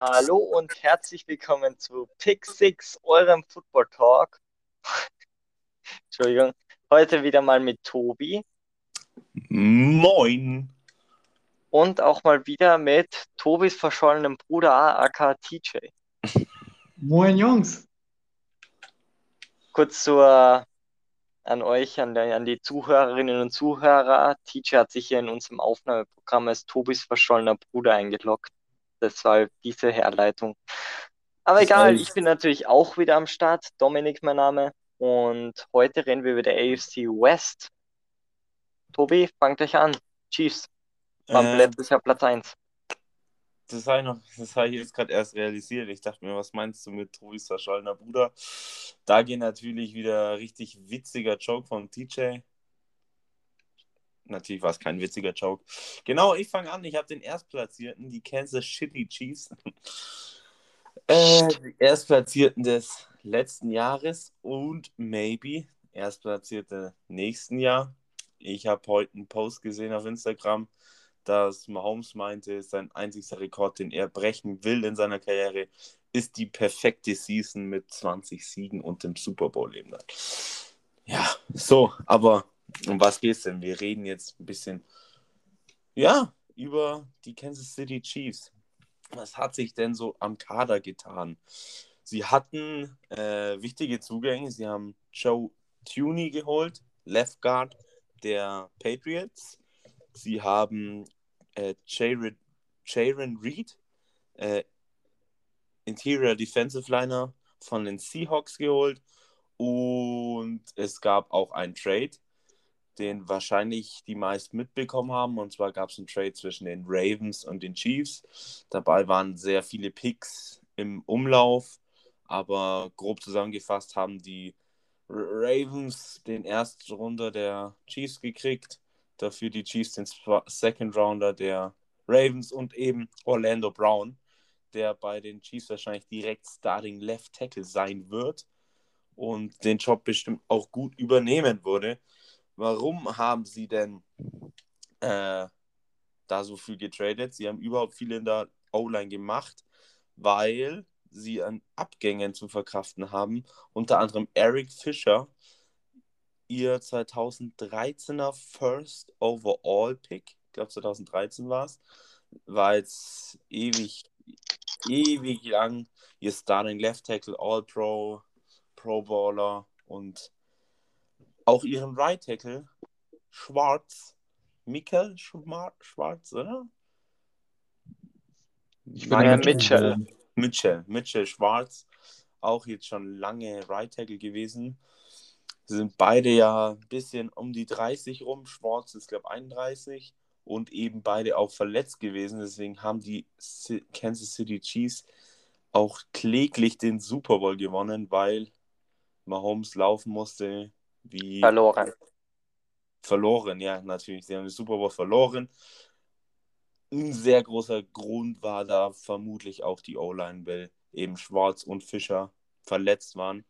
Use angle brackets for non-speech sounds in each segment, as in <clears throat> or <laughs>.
Hallo und herzlich willkommen zu Pick 6, eurem Football Talk. <laughs> Entschuldigung. Heute wieder mal mit Tobi. Moin. Und auch mal wieder mit Tobis verschollenem Bruder aka TJ. Moin Jungs. Kurz zur, an euch, an, der, an die Zuhörerinnen und Zuhörer. TJ hat sich hier in unserem Aufnahmeprogramm als Tobis verschollener Bruder eingeloggt. Deshalb diese Herleitung. Aber Das egal, ich bin natürlich auch wieder am Start. Dominik, mein Name. Und heute reden wir über der AFC West. Tobi, fangt euch an. Chiefs. Waren Äh, letztes Jahr Platz 1. das habe ich, noch- das hab ich jetzt gerade erst realisiert. Ich dachte mir, was meinst du mit Tobis verschollener Bruder? Da geht natürlich wieder richtig witziger Joke von TJ. Natürlich war es kein witziger Joke. Genau, ich fange an. Ich habe den Erstplatzierten, die Kansas City Chiefs. Äh, die Erstplatzierten des letzten Jahres und maybe Erstplatzierte nächsten Jahr. Ich habe heute einen Post gesehen auf Instagram, dass Mahomes meinte, sein einzigster Rekord, den er brechen will in seiner Karriere, ist die perfekte Season mit 20 Siegen und dem Super Bowl eben. Ja, so, aber um was geht's denn? Wir reden jetzt ein bisschen, ja, über die Kansas City Chiefs. Was hat sich denn so am Kader getan? Sie hatten äh, wichtige Zugänge. Sie haben Joe Tuney geholt, Left Guard der Patriots. Sie haben äh, Jaron, Reed, äh, Interior Defensive Liner von den Seahawks geholt. Und es gab auch einen Trade, den wahrscheinlich die meisten mitbekommen haben. Und zwar gab es einen Trade zwischen den Ravens und den Chiefs. Dabei waren sehr viele Picks im Umlauf. Aber grob zusammengefasst haben die Ravens den ersten Runder der Chiefs gekriegt. Dafür die Chiefs den Second Rounder der Ravens und eben Orlando Brown, der bei den Chiefs wahrscheinlich direkt Starting Left Tackle sein wird und den Job bestimmt auch gut übernehmen würde. Warum haben sie denn äh, da so viel getradet? Sie haben überhaupt viel in der O-Line gemacht, weil sie an Abgängen zu verkraften haben. Unter anderem Eric Fischer, ihr 2013er First Overall Pick, ich glaube 2013 war es, war jetzt ewig, ewig lang ihr Starting Left Tackle, All-Pro, Pro Baller und auch ihren Right Tackle, Schwarz, Mikkel Schwarz, oder? Ich Maya der Mitchell. Mitchell, Mitchell Schwarz, auch jetzt schon lange Right Tackle gewesen. Sie sind beide ja ein bisschen um die 30 rum. Schwarz ist, glaube ich, 31 und eben beide auch verletzt gewesen. Deswegen haben die Kansas City Chiefs auch kläglich den Super Bowl gewonnen, weil Mahomes laufen musste wie Verloren. verloren, ja, natürlich. Sie haben den Super Bowl verloren. Ein sehr großer Grund war da vermutlich auch die O-Line, weil eben Schwarz und Fischer verletzt waren.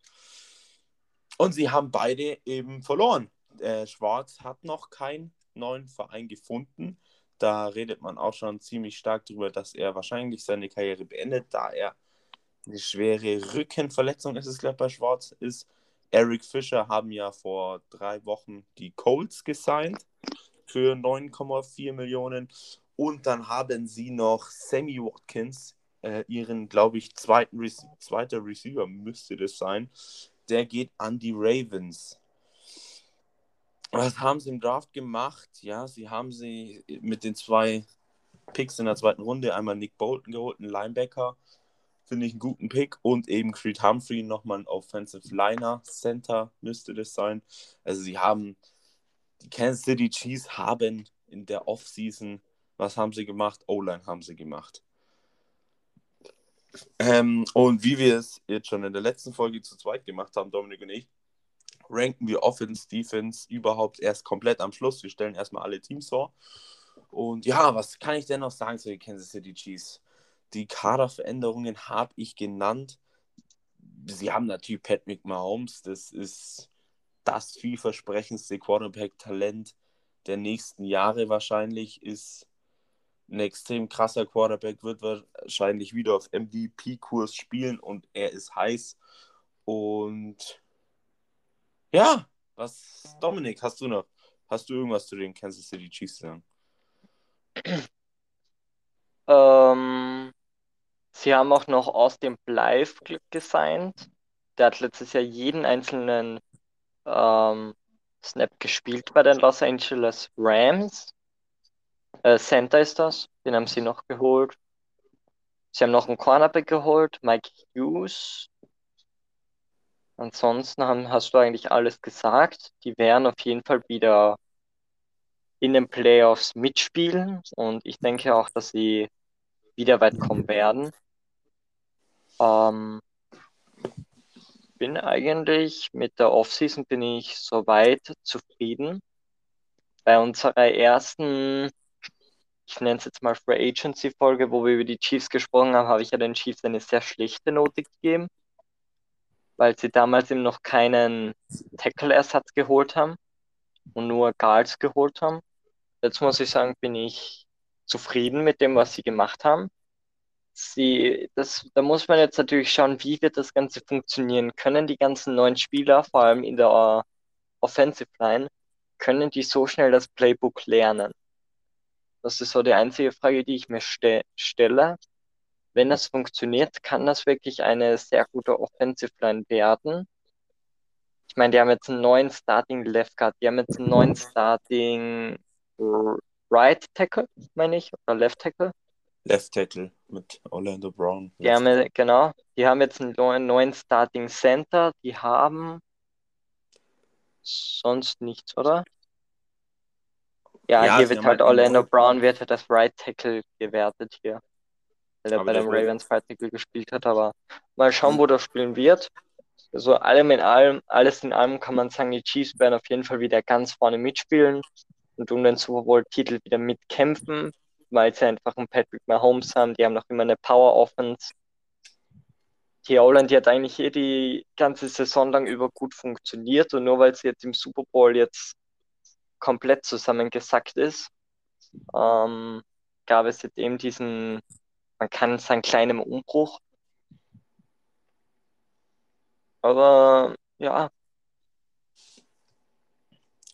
Und sie haben beide eben verloren. Äh, Schwarz hat noch keinen neuen Verein gefunden. Da redet man auch schon ziemlich stark darüber, dass er wahrscheinlich seine Karriere beendet, da er eine schwere Rückenverletzung ist es, glaube ich, bei Schwarz ist. Eric Fischer haben ja vor drei Wochen die Colts gesigned für 9,4 Millionen. Und dann haben sie noch Sammy Watkins, äh, ihren, glaube ich, zweiten Rec zweiter Receiver müsste das sein. Der geht an die Ravens. Was haben sie im Draft gemacht? Ja, sie haben sie mit den zwei Picks in der zweiten Runde einmal Nick Bolton geholt, einen Linebacker, finde ich einen guten Pick, und eben Creed Humphrey, nochmal ein Offensive Liner, Center müsste das sein. Also sie haben, die Kansas City Chiefs haben in der Offseason, was haben sie gemacht? O-Line haben sie gemacht. Ähm, und wie wir es jetzt schon in der letzten Folge zu zweit gemacht haben, Dominik und ich, ranken wir Offense, Defense überhaupt erst komplett am Schluss. Wir stellen erstmal alle Teams vor. Und ja, was kann ich denn noch sagen zu den Kansas City Chiefs? Die Kaderveränderungen habe ich genannt. Sie haben natürlich Patrick Mahomes, das ist das vielversprechendste Quarterback-Talent der nächsten Jahre wahrscheinlich, ist ein extrem krasser Quarterback, wird wahrscheinlich wieder auf MVP-Kurs spielen und er ist heiß. Und ja, was, Dominik, hast du noch? Hast du irgendwas zu den Kansas City Chiefs sagen? Ähm, sie haben auch noch Austin Blythe gesigned. Der hat letztes Jahr jeden einzelnen ähm, Snap gespielt bei den Los Angeles Rams. Äh, Center ist das, den haben sie noch geholt. Sie haben noch einen Cornerback geholt, Mike Hughes. Ansonsten haben, hast du eigentlich alles gesagt. Die werden auf jeden Fall wieder in den Playoffs mitspielen und ich denke auch, dass sie wieder weit kommen werden. Ähm, bin eigentlich mit der Offseason bin ich soweit zufrieden. Bei unserer ersten, ich nenne es jetzt mal Free Agency Folge, wo wir über die Chiefs gesprochen haben, habe ich ja den Chiefs eine sehr schlechte Note gegeben, weil sie damals eben noch keinen Tackle-Ersatz geholt haben und nur Guards geholt haben. Jetzt muss ich sagen, bin ich zufrieden mit dem, was sie gemacht haben sie, das, da muss man jetzt natürlich schauen, wie wird das Ganze funktionieren. Können die ganzen neuen Spieler, vor allem in der uh, Offensive Line, können die so schnell das Playbook lernen? Das ist so die einzige Frage, die ich mir ste stelle. Wenn das funktioniert, kann das wirklich eine sehr gute Offensive Line werden. Ich meine, die haben jetzt einen neuen Starting Left Guard, die haben jetzt einen neuen Starting Right Tackle, meine ich, oder Left Tackle. Left Tackle mit Orlando Brown. Die haben, genau, die haben jetzt einen neuen Starting Center, die haben sonst nichts, oder? Ja, ja hier wird halt Orlando Brown wird halt das Right Tackle gewertet hier. Weil er bei den Ravens Right Tackle gespielt hat, aber mal schauen, wo das spielen wird. Also allem in allem, alles in allem kann man sagen, die Chiefs werden auf jeden Fall wieder ganz vorne mitspielen und um den Super Bowl-Titel wieder mitkämpfen weil sie einfach einen Patrick Mahomes haben, die haben noch immer eine Power Offense. Die Holland, hat eigentlich hier die ganze Saison lang über gut funktioniert und nur weil sie jetzt im Super Bowl jetzt komplett zusammengesackt ist, ähm, gab es jetzt eben diesen, man kann sagen, kleinen Umbruch. Aber ja,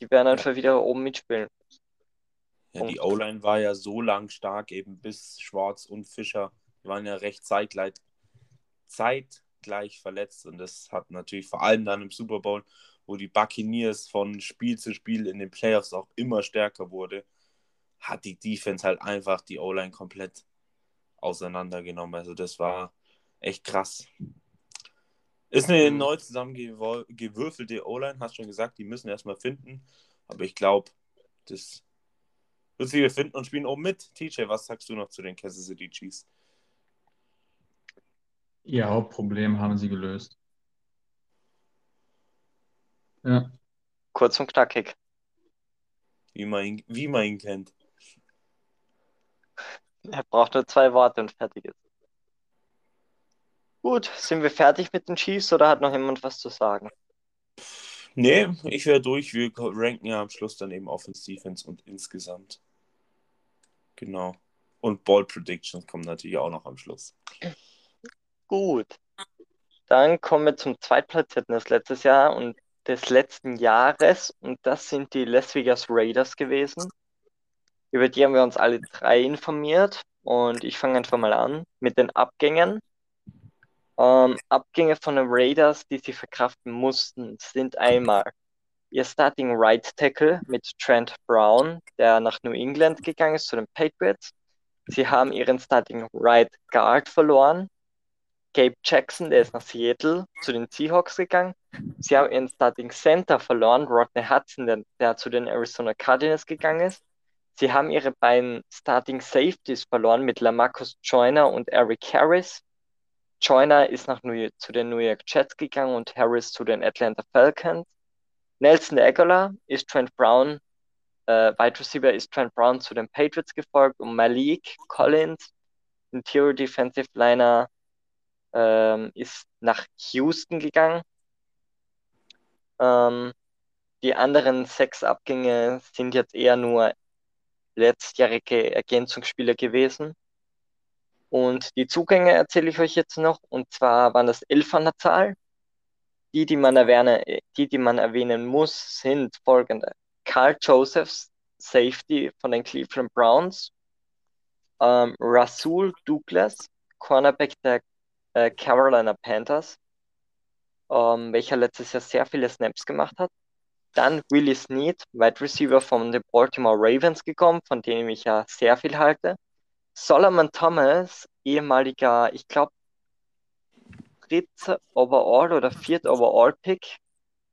die werden einfach wieder oben mitspielen. Ja, die O-Line war ja so lang stark, eben bis Schwarz und Fischer die waren ja recht zeitgleich, zeitgleich verletzt. Und das hat natürlich vor allem dann im Super Bowl, wo die Buccaneers von Spiel zu Spiel in den Playoffs auch immer stärker wurde, hat die Defense halt einfach die O-Line komplett auseinandergenommen. Also das war echt krass. Ist eine mhm. neu zusammengewürfelte O-Line, hast schon gesagt, die müssen erstmal finden. Aber ich glaube, das wird sie finden und spielen oben mit. TJ, was sagst du noch zu den Kansas City Chiefs? Ihr Hauptproblem haben sie gelöst. Ja. Kurz und knackig. Wie man ihn, wie man ihn kennt. Er braucht nur zwei Worte und fertig ist. Gut, sind wir fertig mit den Chiefs oder hat noch jemand was zu sagen? Nee, ich wäre durch. Wir ranken ja am Schluss dann eben Offense, Defense und insgesamt. Genau. Und Ball Predictions kommen natürlich auch noch am Schluss. Gut. Dann kommen wir zum Zweitplatzierten des letztes Jahr und des letzten Jahres und das sind die Las Vegas Raiders gewesen. Über die haben wir uns alle drei informiert und ich fange einfach mal an mit den Abgängen. Ähm, Abgänge von den Raiders, die sie verkraften mussten, sind einmal ihr Starting Right Tackle mit Trent Brown, der nach New England gegangen ist zu den Patriots. Sie haben ihren Starting Right Guard verloren. Gabe Jackson, der ist nach Seattle zu den Seahawks gegangen. Sie haben ihren Starting Center verloren, Rodney Hudson, der, der zu den Arizona Cardinals gegangen ist. Sie haben ihre beiden Starting Safeties verloren mit Lamarcus Joyner und Eric Harris. Joyner ist nach New zu den New York Jets gegangen und Harris zu den Atlanta Falcons. Nelson Aguilar ist Trent Brown, äh, Wide Receiver ist Trent Brown zu den Patriots gefolgt und Malik Collins, Interior Defensive Liner, ähm, ist nach Houston gegangen. Ähm, die anderen sechs Abgänge sind jetzt eher nur letztjährige Ergänzungsspieler gewesen. Und die Zugänge erzähle ich euch jetzt noch. Und zwar waren das elf an der Zahl. Die, die man erwähnen, die, die man erwähnen muss, sind folgende. Carl Josephs, Safety von den Cleveland Browns. Ähm, Rasul Douglas, Cornerback der äh, Carolina Panthers, ähm, welcher letztes Jahr sehr viele Snaps gemacht hat. Dann Willie Snead, Wide Receiver von den Baltimore Ravens gekommen, von dem ich ja sehr viel halte. Solomon Thomas, ehemaliger, ich glaube, dritter Overall oder viert Overall Pick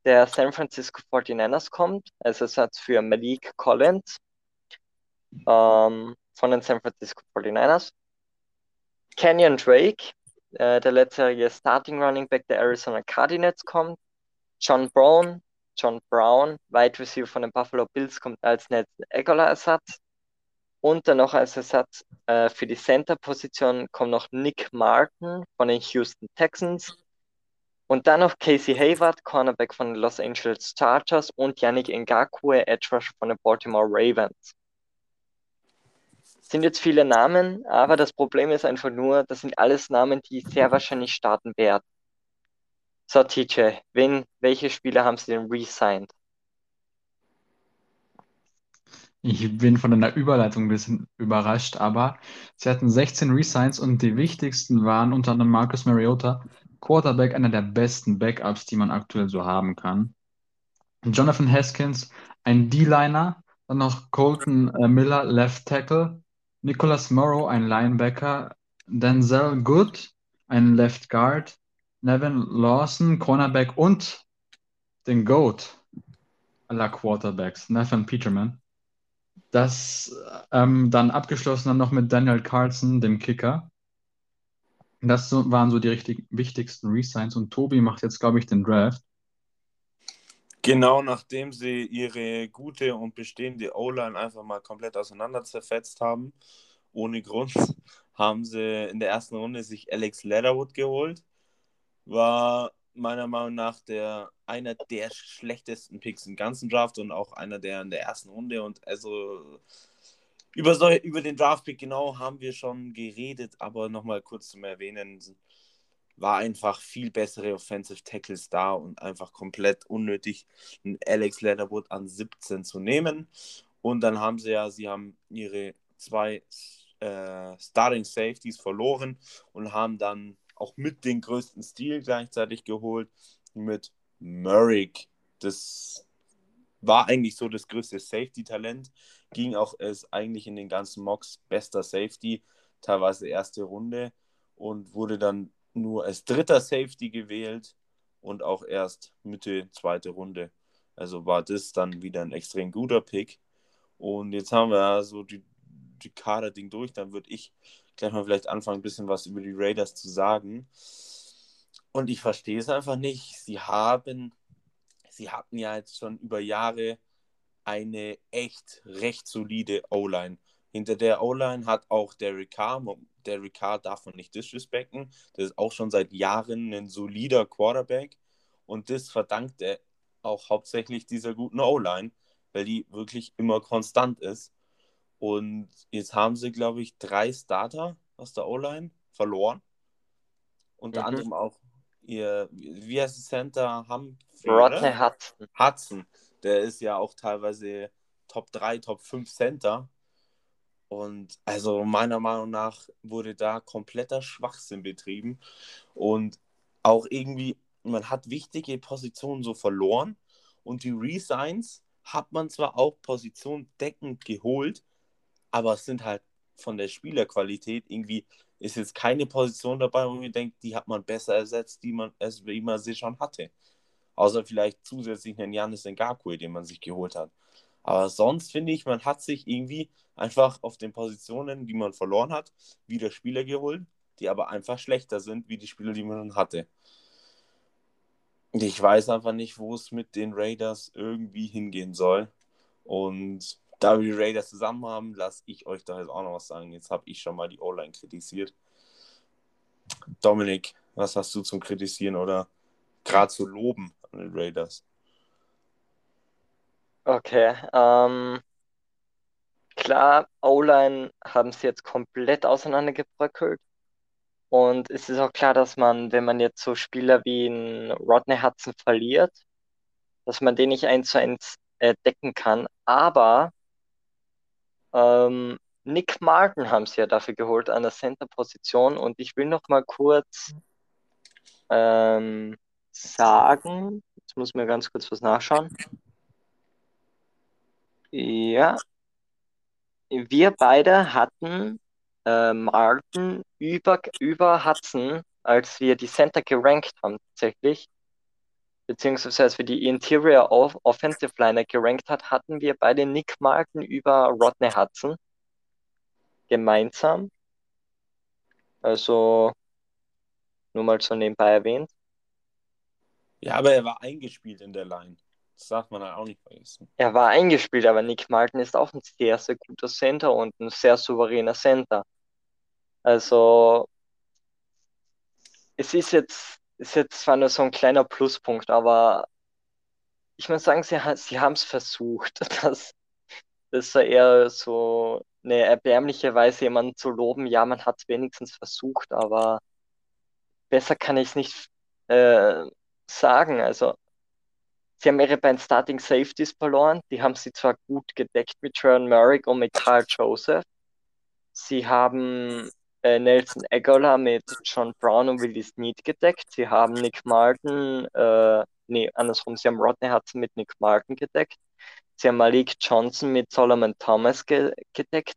der San Francisco 49ers kommt, als Ersatz für Malik Collins ähm, von den San Francisco 49ers. Kenyon Drake, äh, der letztjährige Starting Running Back der Arizona Cardinals kommt. John Brown, John Brown, Wide Receiver von den Buffalo Bills, kommt als Nelson Aguilar-Ersatz. Und dann noch als Ersatz äh, für die Center-Position kommt noch Nick Martin von den Houston Texans. Und dann noch Casey Hayward, Cornerback von den Los Angeles Chargers und Yannick Ngakwe, Edge Rusher von den Baltimore Ravens. Sind jetzt viele Namen, aber das Problem ist einfach nur, das sind alles Namen, die sehr wahrscheinlich starten werden. So, TJ, wen, welche Spieler haben Sie denn re-signed? Ich bin von deiner Überleitung ein bisschen überrascht, aber sie hatten 16 Resigns und die wichtigsten waren unter anderem Marcus Mariota, Quarterback, einer der besten Backups, die man aktuell so haben kann. Jonathan Haskins, ein D-Liner, dann noch Colton äh, Miller, Left Tackle, Nicholas Morrow, ein Linebacker, Denzel Good, ein Left Guard, Nevin Lawson, Cornerback und den GOAT aller Quarterbacks, Nathan Peterman. Das ähm, dann abgeschlossen dann noch mit Daniel Carlson, dem Kicker. Das so, waren so die richtig wichtigsten Resigns und Tobi macht jetzt, glaube ich, den Draft. Genau, nachdem sie ihre gute und bestehende O-Line einfach mal komplett auseinander zerfetzt haben, ohne Grund, haben sie in der ersten Runde sich Alex Leatherwood geholt. War meiner Meinung nach der einer der schlechtesten Picks im ganzen Draft und auch einer der in der ersten Runde. Und also über, so, über den Draft-Pick genau haben wir schon geredet, aber nochmal kurz zum Erwähnen, war einfach viel bessere Offensive Tackles da und einfach komplett unnötig, einen Alex Leatherwood an 17 zu nehmen. Und dann haben sie ja, sie haben ihre zwei äh, Starting Safeties verloren und haben dann auch mit den größten Stil gleichzeitig geholt mit Merrick. Das war eigentlich so das größte Safety-Talent. Ging auch es eigentlich in den ganzen Mocks bester Safety, teilweise erste Runde und wurde dann nur als dritter Safety gewählt und auch erst Mitte zweite Runde. Also war das dann wieder ein extrem guter Pick. Und jetzt haben wir also die, die Kader-Ding durch. Dann würde ich gleich mal vielleicht anfangen, ein bisschen was über die Raiders zu sagen. Und ich verstehe es einfach nicht. Sie haben, sie hatten ja jetzt schon über Jahre eine echt recht solide O-Line. Hinter der O-Line hat auch Derek Carr, Derek Carr darf man nicht disrespekten, das ist auch schon seit Jahren ein solider Quarterback und das verdankt er auch hauptsächlich dieser guten O-Line, weil die wirklich immer konstant ist. Und jetzt haben sie, glaube ich, drei Starter aus der O-Line verloren. Unter mhm. anderem auch ihr, wie heißt es, Center Humphrey? Rodney Hudson. Hudson. Der ist ja auch teilweise Top 3, Top 5 Center. Und also meiner Meinung nach wurde da kompletter Schwachsinn betrieben. Und auch irgendwie, man hat wichtige Positionen so verloren. Und die Resigns hat man zwar auch positiondeckend geholt, aber es sind halt von der Spielerqualität irgendwie ist jetzt keine Position dabei, wo man denkt, die hat man besser ersetzt, die man, als wie man sie schon hatte. Außer vielleicht zusätzlich einen Janis Ngakwe, den man sich geholt hat. Aber sonst finde ich, man hat sich irgendwie einfach auf den Positionen, die man verloren hat, wieder Spieler geholt, die aber einfach schlechter sind, wie die Spieler, die man hatte. Ich weiß einfach nicht, wo es mit den Raiders irgendwie hingehen soll. Und da wir die Raiders zusammen haben, lasse ich euch da jetzt auch noch was sagen. Jetzt habe ich schon mal die O-Line kritisiert. Dominik, was hast du zum Kritisieren oder gerade zu loben an den Raiders? Okay, ähm, klar, O-Line haben sie jetzt komplett auseinandergebröckelt. Und es ist auch klar, dass man, wenn man jetzt so Spieler wie einen Rodney Hudson verliert, dass man den nicht eins zu eins äh, decken kann. Aber ähm, Nick Martin haben sie ja dafür geholt an der Center-Position. Und ich will noch mal kurz ähm, sagen, jetzt muss mir ganz kurz was nachschauen. Ja, wir beide hatten äh, Martin über, über Hudson, als wir die Center gerankt haben, tatsächlich. Beziehungsweise als wir die Interior Off Offensive Liner gerankt hat, hatten wir beide Nick Martin über Rodney Hudson gemeinsam. Also nur mal so nebenbei erwähnt. Ja, aber er war eingespielt in der Line. Das darf man halt auch nicht vergessen. Er war eingespielt, aber Nick Martin ist auch ein sehr, sehr guter Center und ein sehr souveräner Center. Also, es ist jetzt, ist jetzt zwar nur so ein kleiner Pluspunkt, aber ich muss sagen, sie, sie haben es versucht. Das, das war eher so eine erbärmliche Weise, jemanden zu loben. Ja, man hat es wenigstens versucht, aber besser kann ich es nicht äh, sagen. Also, Sie haben ihre beiden Starting Safeties verloren. Die haben sie zwar gut gedeckt mit Sharon Merrick und mit Carl Joseph. Sie haben äh, Nelson Aguilar mit John Brown und Willie Snead gedeckt. Sie haben Nick Martin, äh, nee, andersrum, sie haben Rodney Hudson mit Nick Martin gedeckt. Sie haben Malik Johnson mit Solomon Thomas ge gedeckt.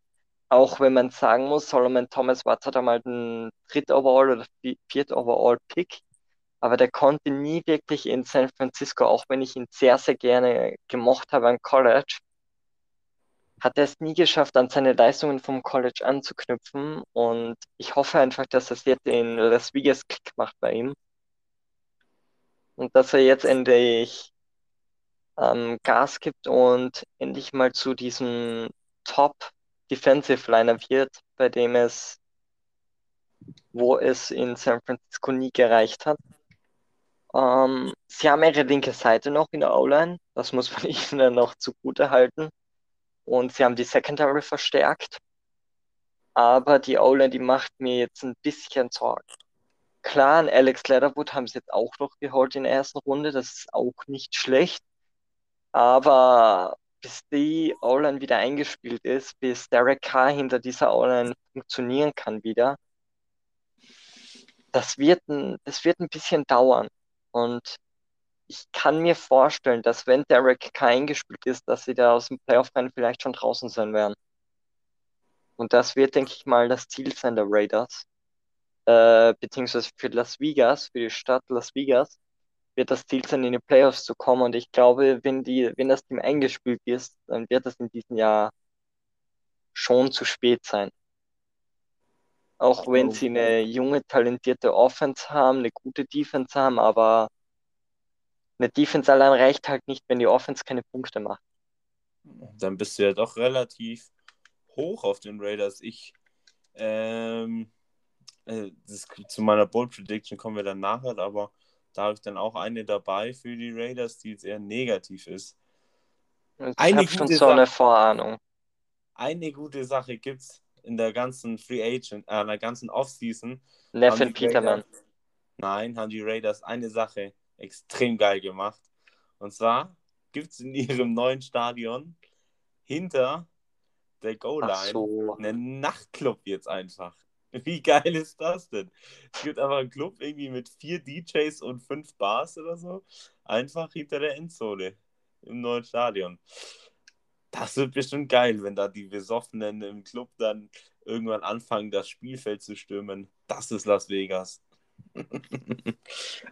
Auch wenn man sagen muss, Solomon Thomas war zwar einmal ein dritt Overall oder viert Overall Pick aber der konnte nie wirklich in San Francisco, auch wenn ich ihn sehr, sehr gerne gemocht habe am College, hat er es nie geschafft, an seine Leistungen vom College anzuknüpfen. Und ich hoffe einfach, dass das jetzt in Las Vegas Klick macht bei ihm. Und dass er jetzt endlich ähm, Gas gibt und endlich mal zu diesem Top Defensive Liner wird, bei dem es, wo es in San Francisco nie gereicht hat. Ähm, sie haben ihre linke Seite noch in der O-Line, das muss man <laughs> ihnen noch zugute halten. Und sie haben die Secondary verstärkt. Aber die O-Line, die macht mir jetzt ein bisschen Sorgen. Klar, an Alex Leatherwood haben sie jetzt auch noch geholt in der ersten Runde, das ist auch nicht schlecht. Aber bis die O-Line wieder eingespielt ist, bis Derek Carr hinter dieser O-Line funktionieren kann wieder, das wird ein, das wird ein bisschen dauern. Und ich kann mir vorstellen, dass wenn Derek Carr eingespielt ist, dass sie da aus dem Playoff-Rennen vielleicht schon draußen sein werden. Und das wird, denke ich mal, das Ziel sein der Raiders. Äh, beziehungsweise für Las Vegas, für die Stadt Las Vegas, wird das Ziel sein, in die Playoffs zu kommen. Und ich glaube, wenn die, wenn das Team eingespielt ist, dann wird das in diesem Jahr schon zu spät sein. Auch wenn sie eine junge, talentierte Offense haben, eine gute Defense haben, aber eine Defense allein reicht halt nicht, wenn die Offense keine Punkte macht. Dann bist du ja doch relativ hoch auf den Raiders. Ich, ähm, äh, das, zu meiner Bold Prediction kommen wir dann nachher, aber da habe ich dann auch eine dabei für die Raiders, die jetzt eher negativ ist. Ich habe schon so eine Vorahnung. Eine gute Sache gibt es in der ganzen Free Agent, äh, in der ganzen Offseason. Neffen Peterman. Raiders, nein, haben die Raiders eine Sache extrem geil gemacht. Und zwar gibt es in ihrem neuen Stadion hinter der Goal-Line so. einen Nachtclub jetzt einfach. Wie geil ist das denn? Es gibt einfach einen Club irgendwie mit vier DJs und fünf Bars oder so. Einfach hinter der Endzone im neuen Stadion. Das wird bestimmt geil, wenn da die Besoffenen im Club dann irgendwann anfangen, das Spielfeld zu stürmen. Das ist Las Vegas. <laughs>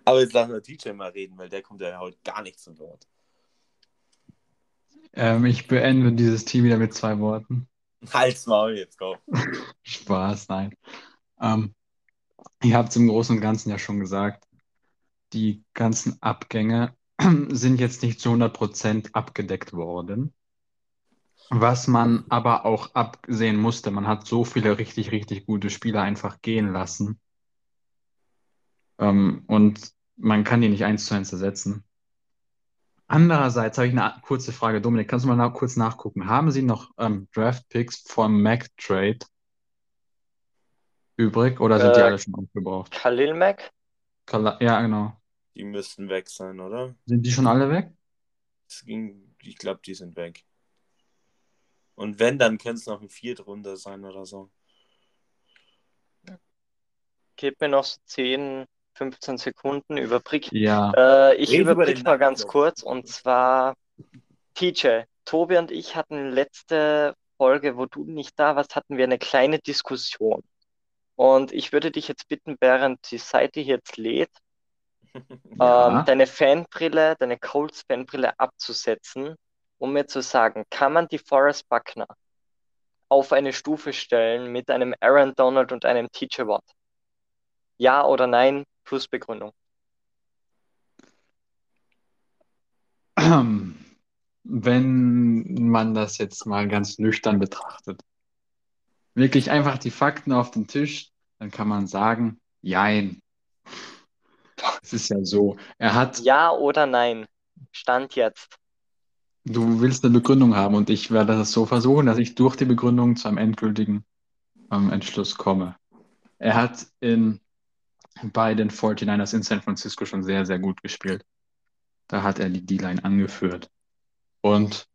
Aber jetzt lassen wir DJ mal reden, weil der kommt ja heute gar nicht zu Wort. Ähm, ich beende dieses Team wieder mit zwei Worten. Halt's Maul, jetzt go. <laughs> Spaß, nein. Ähm, ihr habt es im Großen und Ganzen ja schon gesagt, die ganzen Abgänge <clears throat> sind jetzt nicht zu 100% abgedeckt worden. Was man aber auch absehen musste, man hat so viele richtig, richtig gute Spieler einfach gehen lassen. Ähm, und man kann die nicht eins zu eins ersetzen. Andererseits habe ich eine kurze Frage. Dominik, kannst du mal nach, kurz nachgucken? Haben Sie noch ähm, Draft-Picks vom Mac-Trade übrig oder sind die Äh, alle schon aufgebraucht? Khalil Mack? Kala ja, genau. Die müssten weg sein, oder? Sind die schon alle weg? Es ging, ich glaube, die sind weg. Und wenn, dann könnte es noch ein Viertrunde sein oder so. Gib mir noch so 10, 15 Sekunden, überblick. Ja. Äh, ich Reden über überblick den mal ganz kurz und zwar TJ. Tobi und ich hatten letzte Folge, wo du nicht da warst, hatten wir eine kleine Diskussion. Und ich würde dich jetzt bitten, während die Seite jetzt lädt, <laughs> Ja. ähm, deine Fanbrille, deine Colts Fanbrille abzusetzen, um mir zu sagen, kann man die Forrest Buckner auf eine Stufe stellen mit einem Aaron Donald und einem TJ Watt? Ja oder nein, plus Begründung. Wenn man das jetzt mal ganz nüchtern betrachtet, wirklich einfach die Fakten auf den Tisch, dann kann man sagen, jein. Es ist ja so, er hat, Ja oder nein? Stand jetzt. du willst eine Begründung haben und ich werde das so versuchen, dass ich durch die Begründung zu einem endgültigen ähm, Entschluss komme. Er hat in, bei den 49ers in San Francisco schon sehr, sehr gut gespielt. Da hat er die D-Line angeführt. Und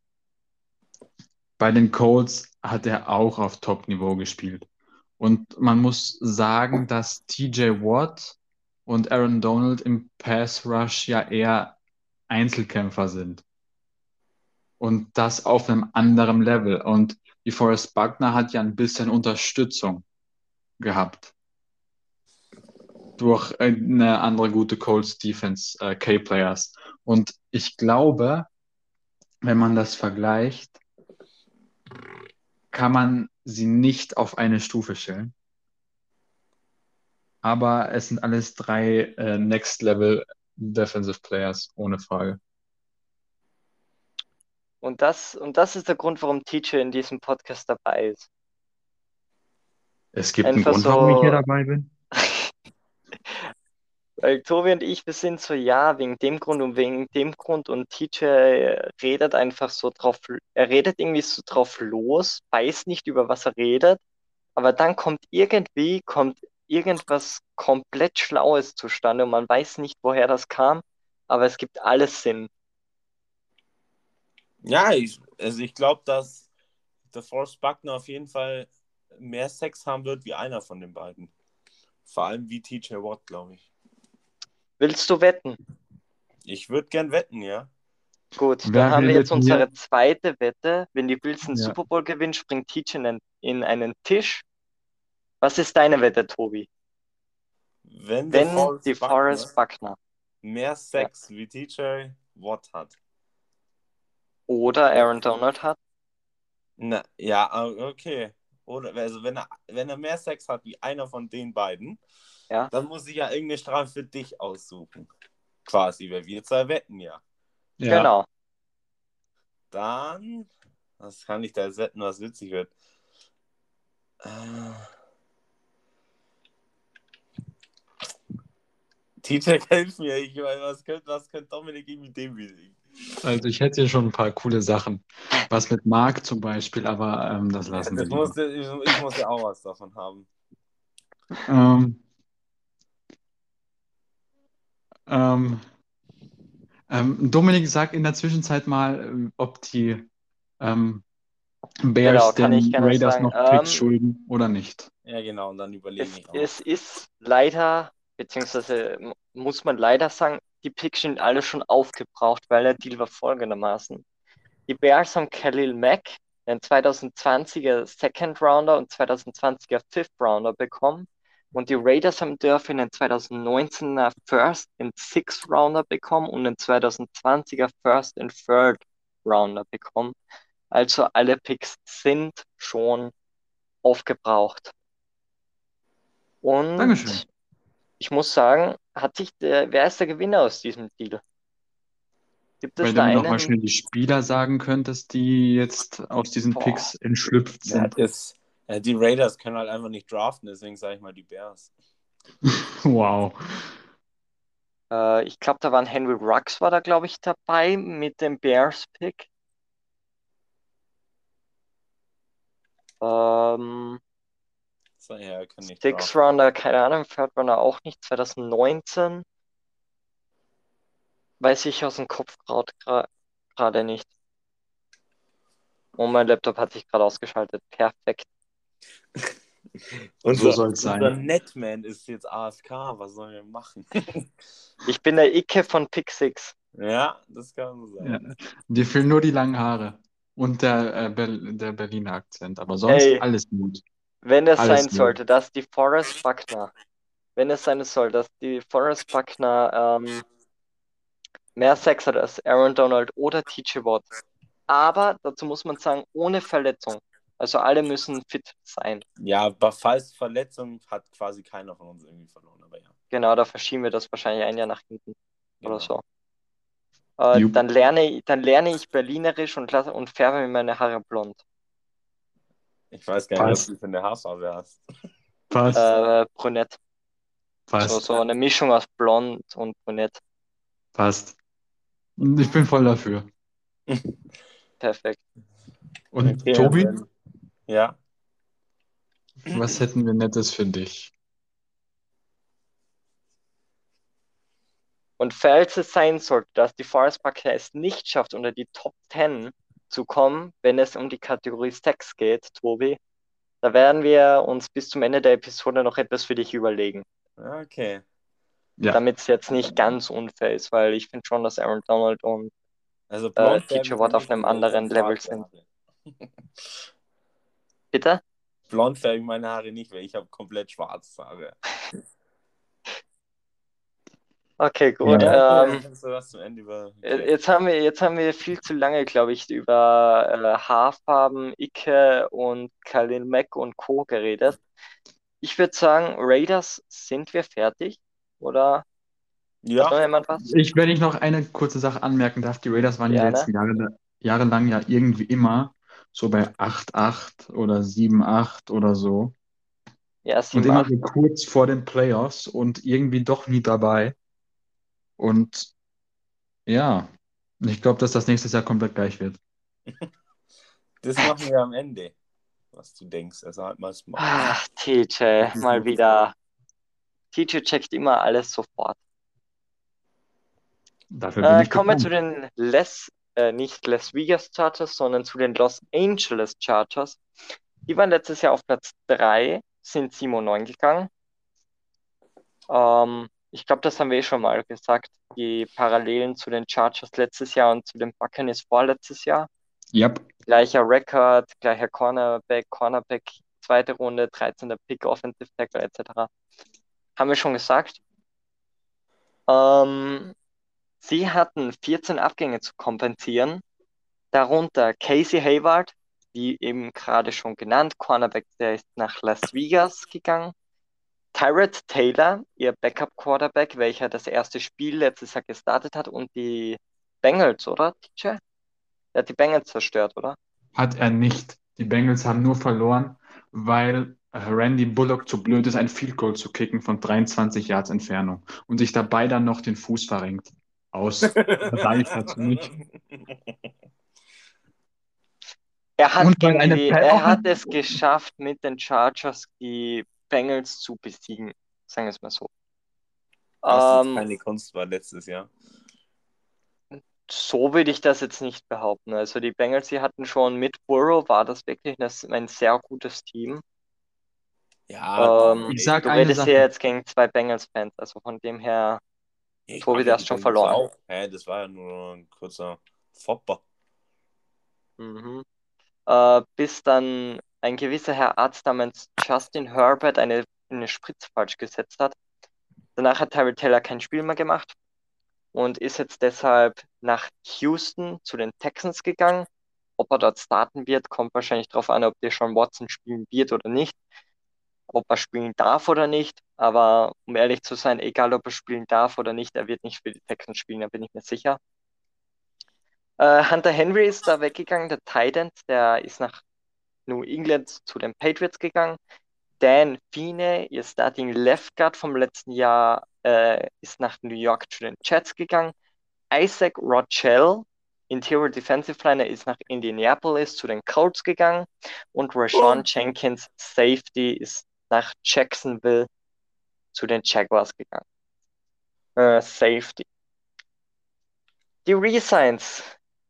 bei den Colts hat er auch auf Top-Niveau gespielt. Und man muss sagen, dass TJ Watt und Aaron Donald im Pass Rush ja eher Einzelkämpfer sind. Und das auf einem anderen Level. Und die Forrest Buckner hat ja ein bisschen Unterstützung gehabt. Durch eine andere gute Colts Defense, äh, K-Players. Und ich glaube, wenn man das vergleicht, kann man sie nicht auf eine Stufe stellen. Aber es sind alles drei äh, Next Level Defensive Players, ohne Frage. Und das, und das ist der Grund, warum TJ in diesem Podcast dabei ist. Es gibt einen Einfach Grund, warum ich hier so- dabei bin. Weil Tobi und ich, wir sind so, ja, wegen dem Grund und wegen dem Grund und TJ redet einfach so drauf, er redet irgendwie so drauf los, weiß nicht, über was er redet, aber dann kommt irgendwie, kommt irgendwas komplett Schlaues zustande und man weiß nicht, woher das kam, aber es gibt alles Sinn. Ja, ich, also ich glaube, dass der Forrest Buckner auf jeden Fall mehr Sex haben wird wie einer von den beiden. Vor allem wie TJ Watt, glaube ich. Willst du wetten? Ich würde gern wetten, ja. Gut, Wer dann haben wir jetzt unsere zweite Wette. Wenn die Bills den Ja. Super Bowl gewinnen, springt TJ in, einen- in einen Tisch. Was ist deine Wette, Tobi? Wenn, Wenn die Buckner Forrest Buckner mehr Sex wie TJ Watt hat. oder Aaron Donald hat, Na, ja, ah, okay. Oder also wenn er, wenn er mehr Sex hat wie einer von den beiden, Ja. dann muss ich ja irgendeine Strafe für dich aussuchen. Quasi, weil wir zwei wetten ja. Ja. genau. Dann, was kann ich da wetten, was witzig wird? Äh, TJ, hilf mir. Ich meine, was könnte, was könnte Dominik mit dem besiegen? Also ich hätte hier schon ein paar coole Sachen. Was mit Marc zum Beispiel, aber ähm, das lassen wir Das lieber. muss, ich, ich muss ja auch was davon haben. Ähm, ähm, ähm, Dominik, sag in der Zwischenzeit mal, äh, ob die ähm, Bears Genau, den Raiders sagen. noch Picks Ähm, schulden oder nicht. Ja, genau, und dann überlege Es, ich auch. es ist leider, beziehungsweise muss man leider sagen, die Picks sind alle schon aufgebraucht, weil der Deal war folgendermaßen. Die Bears haben Khalil Mack, einen 2020er Second Rounder und 2020er Fifth Rounder bekommen. Und die Raiders haben dafür einen 2019er First and Sixth Rounder bekommen und einen 2020er First and Third Rounder bekommen. Also alle Picks sind schon aufgebraucht. Und Dankeschön. ich muss sagen, hat sich der, wer ist der Gewinner aus diesem Deal? Gibt es Weil da du mir noch mal einen? schnell die Spieler sagen könntest, die jetzt aus diesen Boah. Picks entschlüpft Ja, sind. das, ja, die Raiders können halt einfach nicht draften, deswegen sage ich mal die Bears. <laughs> Wow. Äh, ich glaube, da waren Henry Rux war da, glaube ich, dabei mit dem Bears-Pick. Ähm, So, ja, kann ich Six drauf. Rounder, keine Ahnung, Third Runner auch nicht. 2019 weiß ich aus dem Kopf gerade gerade nicht. Und mein Laptop hat sich gerade ausgeschaltet. Perfekt. Unser, soll's sein. unser Netman ist jetzt AFK. Was sollen wir machen? <laughs> Ich bin der Icke von Pick Six. ja, das kann so sein. Ja. Dir fehlen nur die langen Haare und der, äh, Ber der Berliner Akzent, aber sonst Ey. alles gut. Wenn es Alles sein gut. sollte, dass die Forrest Buckner, wenn es sein soll, dass die Forrest Buckner ähm, mehr Sex hat als Aaron Donald oder TJ Watt. Aber dazu muss man sagen, ohne Verletzung. Also alle müssen fit sein. Ja, aber falls Verletzung hat quasi keiner von uns irgendwie verloren. Aber ja. Genau, da verschieben wir das wahrscheinlich ein Jahr nach hinten oder genau. so. Äh, dann lerne ich, dann lerne ich Berlinerisch und, lasse, und färbe mir meine Haare blond. Ich weiß gar nicht, was du für eine Haarfarbe hast. Passt, Äh, brünett. So, passt, so eine Mischung aus blond und brünett. passt. Ich bin voll dafür. <laughs> Perfekt. Und Okay, Tobi, dann- Ja. was hätten wir Nettes für dich? Und falls es sein sollte, dass die Forest Buckner es nicht schafft, unter die Top 10 zu kommen, wenn es um die Kategorie Stacks geht, Tobi, da werden wir uns bis zum Ende der Episode noch etwas für dich überlegen, Okay. Ja, damit es jetzt nicht ganz unfair ist, weil ich finde schon, dass Aaron Donald und Also Äh, färben Watt auf einem anderen Level sind. <laughs> Bitte? Blond färbe ich meine Haare nicht, weil ich habe komplett schwarze Haare. Okay, gut. Ja. Ähm, kannst du was zum Ende über. äh, jetzt haben wir, jetzt haben wir viel zu lange, glaube ich, über äh, Haarfarben, Icke und Khalil Mack und Co. geredet. Ich würde sagen, Raiders, sind wir fertig? Oder hat noch Ja, jemand was? ich, wenn ich noch eine kurze Sache anmerken darf, die Raiders waren die Gerne. letzten Jahre, jahrelang ja irgendwie immer so bei 8-8 oder 7-8 oder so. Ja, Und sieben, immer acht. so kurz vor den Playoffs und irgendwie doch nie dabei. Und ja, ich glaube, dass das nächstes Jahr komplett gleich wird. <laughs> das machen wir am Ende. Was du denkst. Also halt mal smart. Ah, TJ, <laughs> mal wieder. TJ checkt immer alles sofort. Dafür bin Äh, ich kommen wir zu den Les, äh, nicht Las Vegas Chargers, sondern zu den Los Angeles Chargers. Die waren letztes Jahr auf Platz 3, sind 7 und 9 gegangen. Ähm, ich glaube, das haben wir eh schon mal gesagt, die Parallelen zu den Chargers letztes Jahr und zu den Buccaneers vorletztes Jahr. Yep. Gleicher Rekord, gleicher Cornerback, Cornerback, zweite Runde, 13. Pick, Offensive Tackle etc. Haben wir schon gesagt. Ähm, sie hatten 14 Abgänge zu kompensieren, darunter Casey Hayward, wie eben gerade schon genannt, Cornerback, der ist nach Las Vegas gegangen. Tyrod Taylor, ihr Backup-Quarterback, welcher das erste Spiel letztes Jahr gestartet hat und die Bengals, oder, TJ? Der hat die Bengals zerstört, oder? Hat er nicht. Die Bengals haben nur verloren, weil Randy Bullock zu blöd ist, ein Field Goal zu kicken von 23 Yards Entfernung und sich dabei dann noch den Fuß verrenkt. Aus. Er hat, er hat es geschafft, mit den Chargers die Bengals zu besiegen, sagen wir es mal so. Was Ähm, keine Kunst war letztes Jahr. so würde ich das jetzt nicht behaupten. Also die Bengals, die hatten schon mit Burrow, war das wirklich ein, ein sehr gutes Team. Ja, Ähm, Ich sag du eine redest Sache. hier jetzt gegen zwei Bengals-Fans, also von dem her, ich Tobi, der ja hast schon verloren. Hä, das war ja nur ein kurzer Fopper. mhm. Äh, bis dann ein gewisser Herr Arzt namens Justin Herbert eine, eine Spritze falsch gesetzt hat. Danach hat Tyrell Taylor kein Spiel mehr gemacht und ist jetzt deshalb nach Houston zu den Texans gegangen. Ob er dort starten wird, kommt wahrscheinlich darauf an, ob der Sean Watson spielen wird oder nicht. Ob er spielen darf oder nicht. Aber um ehrlich zu sein, egal ob er spielen darf oder nicht, er wird nicht für die Texans spielen, da bin ich mir sicher. Äh, Hunter Henry ist da weggegangen, der Titan, der ist nach New England zu den Patriots gegangen. Dan Fine, ihr Starting Left Guard vom letzten Jahr, äh, ist nach New York zu den Jets gegangen. Isaac Rochelle, Interior Defensive Liner, ist nach Indianapolis zu den Colts gegangen. Und Rashawn Oh. Jenkins, Safety, ist nach Jacksonville zu den Jaguars gegangen. Äh, Safety. Die Resigns.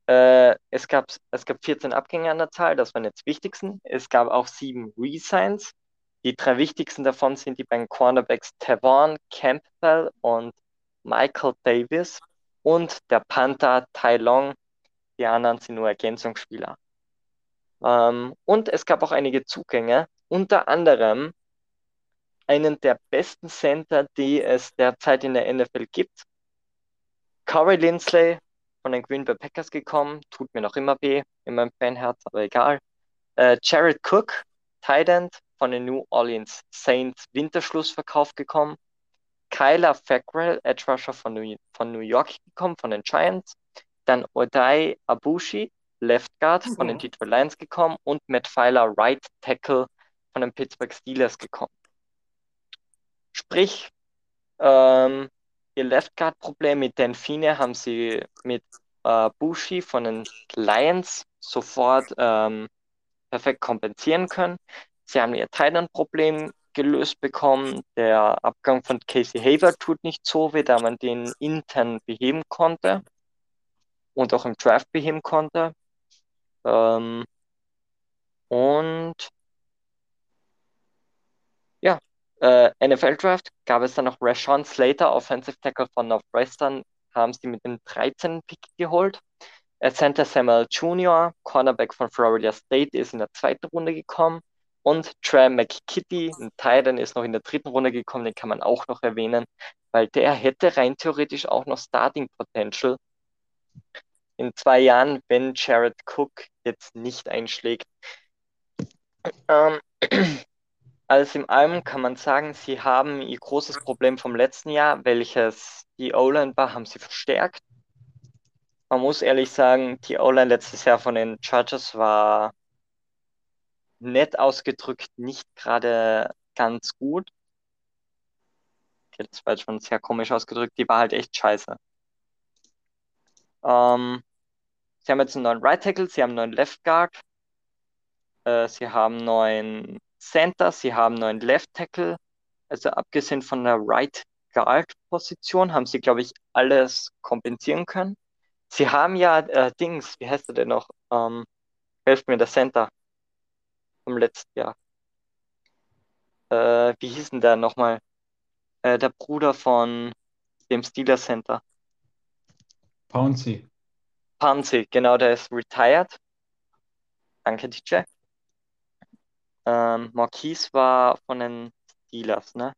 Äh, es gab, es gab 14 Abgänge an der Zahl, das waren jetzt wichtigsten. Es gab auch sieben Resigns. Die drei wichtigsten davon sind die beiden Cornerbacks Tavon Campbell und Michael Davis und der Panther Tai Long. Die anderen sind nur Ergänzungsspieler. Ähm, und es gab auch einige Zugänge, unter anderem einen der besten Center, die es derzeit in der NFL gibt. Corey Linsley von den Green Bay Packers gekommen, tut mir noch immer weh in meinem Fanherz, aber egal. Äh, Jared Cook, Tight End von den New Orleans Saints, Winterschlussverkauf gekommen. Kyler Fackrell, Edge Rusher von New, von New York gekommen, von den Giants. Dann Odai Abushi, Left Guard von den Mhm. Detroit Lions gekommen und Matt Filer, Right Tackle von den Pittsburgh Steelers gekommen. Sprich, ähm, ihr Left Guard Problem mit Delfine haben sie mit äh, Bushi von den Lions sofort ähm, perfekt kompensieren können. Sie haben ihr Tight Problem gelöst bekommen. Der Abgang von Casey Haver tut nicht so weh, da man den intern beheben konnte und auch im Draft beheben konnte. Ähm, und ja, äh, NFL Draft gab es dann noch Rashawn Slater, Offensive Tackle von Northwestern, haben sie mit dem 13. Pick geholt. Äh, Center Samuel Jr., Cornerback von Florida State, ist in der zweiten Runde gekommen. Und Trey McKitty, ein Titan, ist noch in der dritten Runde gekommen, den kann man auch noch erwähnen, weil der hätte rein theoretisch auch noch Starting Potential in zwei Jahren, wenn Jared Cook jetzt nicht einschlägt. Ähm, <clears throat> alles in allem kann man sagen, sie haben ihr großes Problem vom letzten Jahr, welches die O-Line war, haben sie verstärkt. Man muss ehrlich sagen, die O-Line letztes Jahr von den Chargers war nett ausgedrückt nicht gerade ganz gut. Okay, das war jetzt schon sehr komisch ausgedrückt, die war halt echt scheiße. Ähm, sie haben jetzt einen neuen Right Tackle, sie haben einen neuen Left Guard, äh, sie haben einen neuen Center, sie haben neuen Left Tackle. Also abgesehen von der Right Guard Position haben sie, glaube ich, alles kompensieren können. Sie haben ja äh, Dings, wie heißt er denn noch? Ähm, helft mir, der Center vom letzten Jahr. Äh, wie hieß denn der nochmal? Äh, der Bruder von dem Steelers Center. Pouncy. Pansy, genau, der ist retired. Danke, DJ. Ähm, Marquise war von den Steelers, ne?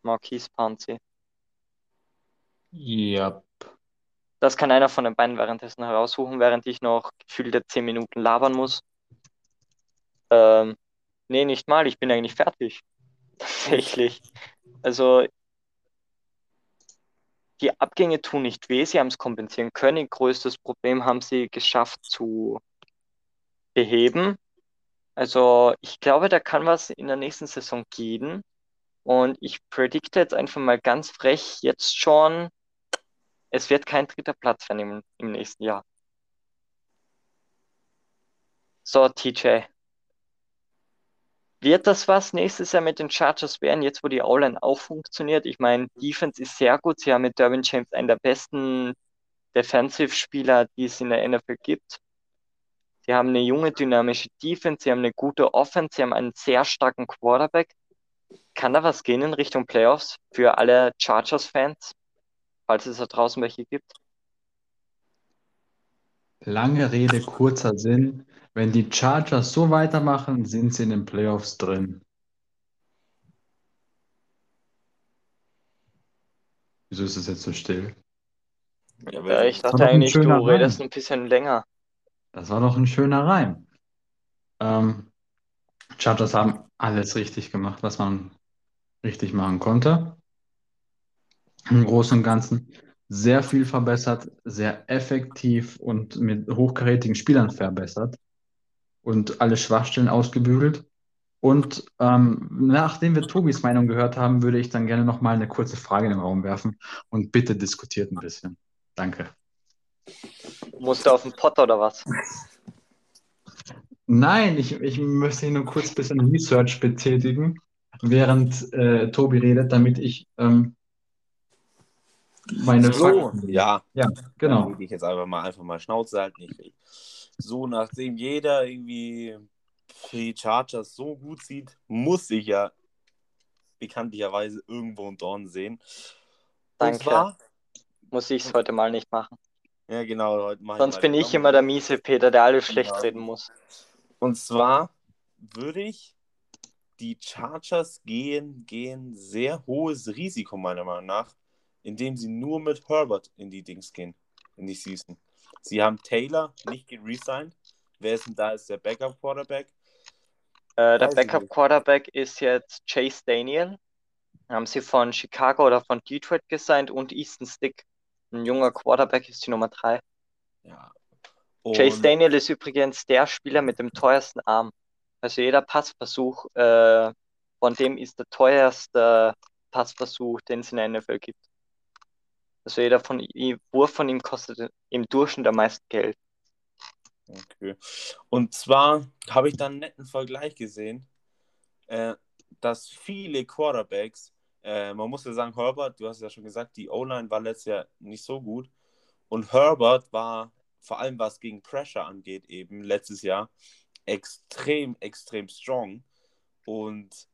Marquise Pansy. Ja. Das kann einer von den beiden währenddessen heraussuchen, während ich noch gefühlte 10 Minuten labern muss. Ähm, nee, nicht mal, ich bin eigentlich fertig. <laughs> Tatsächlich. Also, die Abgänge tun nicht weh, sie haben es kompensieren können. Ihr größtes Problem haben sie geschafft zu beheben. Also, ich glaube, da kann was in der nächsten Saison gehen. Und ich predikte jetzt einfach mal ganz frech jetzt schon, es wird kein dritter Platz werden im, nächsten Jahr. So, TJ. Wird das was nächstes Jahr mit den Chargers werden, jetzt wo die O-Line auch funktioniert? Ich meine, Defense ist sehr gut. Sie haben mit Derwin James einen der besten Defensive-Spieler, die es in der NFL gibt. Sie haben eine junge, dynamische Defense, sie haben eine gute Offense, sie haben einen sehr starken Quarterback. Kann da was gehen in Richtung Playoffs für alle Chargers-Fans, falls es da draußen welche gibt? Lange Rede, kurzer Sinn. Wenn die Chargers so weitermachen, sind sie in den Playoffs drin. Wieso ist es jetzt so still? Ja, ich dachte eigentlich, du redest ein bisschen länger. Das war doch ein schöner Reim. Ähm, Chargers haben alles richtig gemacht, was man richtig machen konnte. Im Großen und Ganzen sehr viel verbessert, sehr effektiv und mit hochkarätigen Spielern verbessert und alle Schwachstellen ausgebügelt. Und ähm, nachdem wir Tobis Meinung gehört haben, würde ich dann gerne nochmal eine kurze Frage in den Raum werfen und bitte diskutiert ein bisschen. Danke. Musst du auf den Potter oder was? Nein, ich, ich möchte nur kurz ein bisschen Research betätigen, während äh, Tobi redet, damit ich ähm, meine So, Fakten. ja. Ja, Dann genau. rede ich jetzt einfach mal, einfach mal Schnauze halten. Ich, so, nachdem jeder irgendwie die Chargers so gut sieht, muss ich ja bekanntlicherweise irgendwo einen Dorn sehen. Und Danke. zwar, Muss ich es heute mal nicht machen. Ja genau, heute Sonst bin ich immer der miese Peter, der alles schlecht Genau. reden muss. Und zwar würde ich die Chargers gehen, gehen sehr hohes Risiko, meiner Meinung nach, indem sie nur mit Herbert in die Dings gehen, in die Season. Sie haben Taylor nicht geresigned. Wer ist denn da als der Backup-Quarterback? Äh, der Weiß ich Backup nicht. Quarterback ist jetzt Chase Daniel. Haben sie von Chicago oder von Detroit gesigned und Easton Stick. Ein junger Quarterback ist die Nummer 3. Ja. Chase Und Daniel ist übrigens der Spieler mit dem teuersten Arm. Also jeder Passversuch äh, von dem ist der teuerste Passversuch, den es in der NFL gibt. Also jeder von ihm, Wurf von ihm kostet im Durchschnitt am meisten Geld. Okay. Und zwar habe ich dann einen netten Vergleich gesehen, äh, dass viele Quarterbacks, äh, man muss ja sagen, Herbert, du hast ja schon gesagt, die O-Line war letztes Jahr nicht so gut. Und Herbert war, vor allem was gegen Pressure angeht, eben letztes Jahr, extrem, extrem strong. Und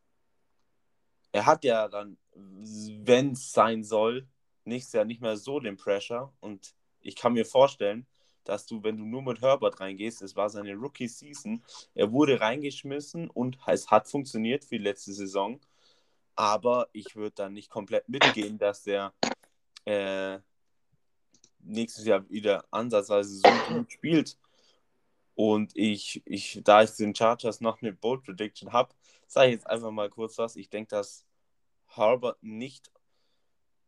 er hat ja dann, wenn es sein soll, nächstes Jahr nicht mehr so den Pressure. Und ich kann mir vorstellen, dass du, wenn du nur mit Herbert reingehst, es war seine Rookie-Season, er wurde reingeschmissen und es hat funktioniert für die letzte Saison. Aber ich würde dann nicht komplett mitgehen, dass der äh, nächstes Jahr wieder ansatzweise so gut <clears throat> spielt. Und ich, ich, da ich den Chargers noch eine Bold Prediction habe, sage ich jetzt einfach mal kurz was. Ich denke, dass Herbert nicht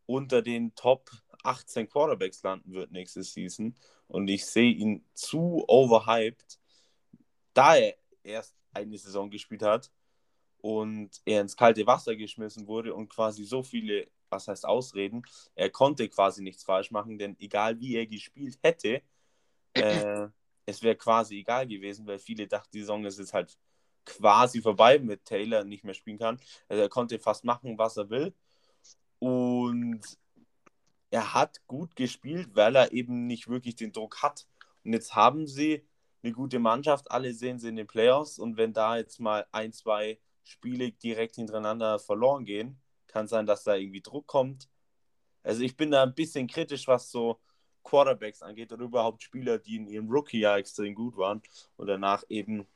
unter den Top 18 Quarterbacks landen wird nächste Season. Und ich sehe ihn zu overhyped, da er erst eine Saison gespielt hat und er ins kalte Wasser geschmissen wurde und quasi so viele, was heißt Ausreden, er konnte quasi nichts falsch machen, denn egal wie er gespielt hätte, äh, <clears throat> es wäre quasi egal gewesen, weil viele dachten, die Saison ist jetzt halt quasi vorbei mit Taylor nicht mehr spielen kann. Also er konnte fast machen, was er will. Und er hat gut gespielt, weil er eben nicht wirklich den Druck hat. Und jetzt haben sie eine gute Mannschaft, alle sehen sie in den Playoffs und wenn da jetzt mal ein, zwei Spiele direkt hintereinander verloren gehen, kann sein, dass da irgendwie Druck kommt. Also ich bin da ein bisschen kritisch, was so Quarterbacks angeht oder überhaupt Spieler, die in ihrem Rookie-Jahr extrem gut waren und danach eben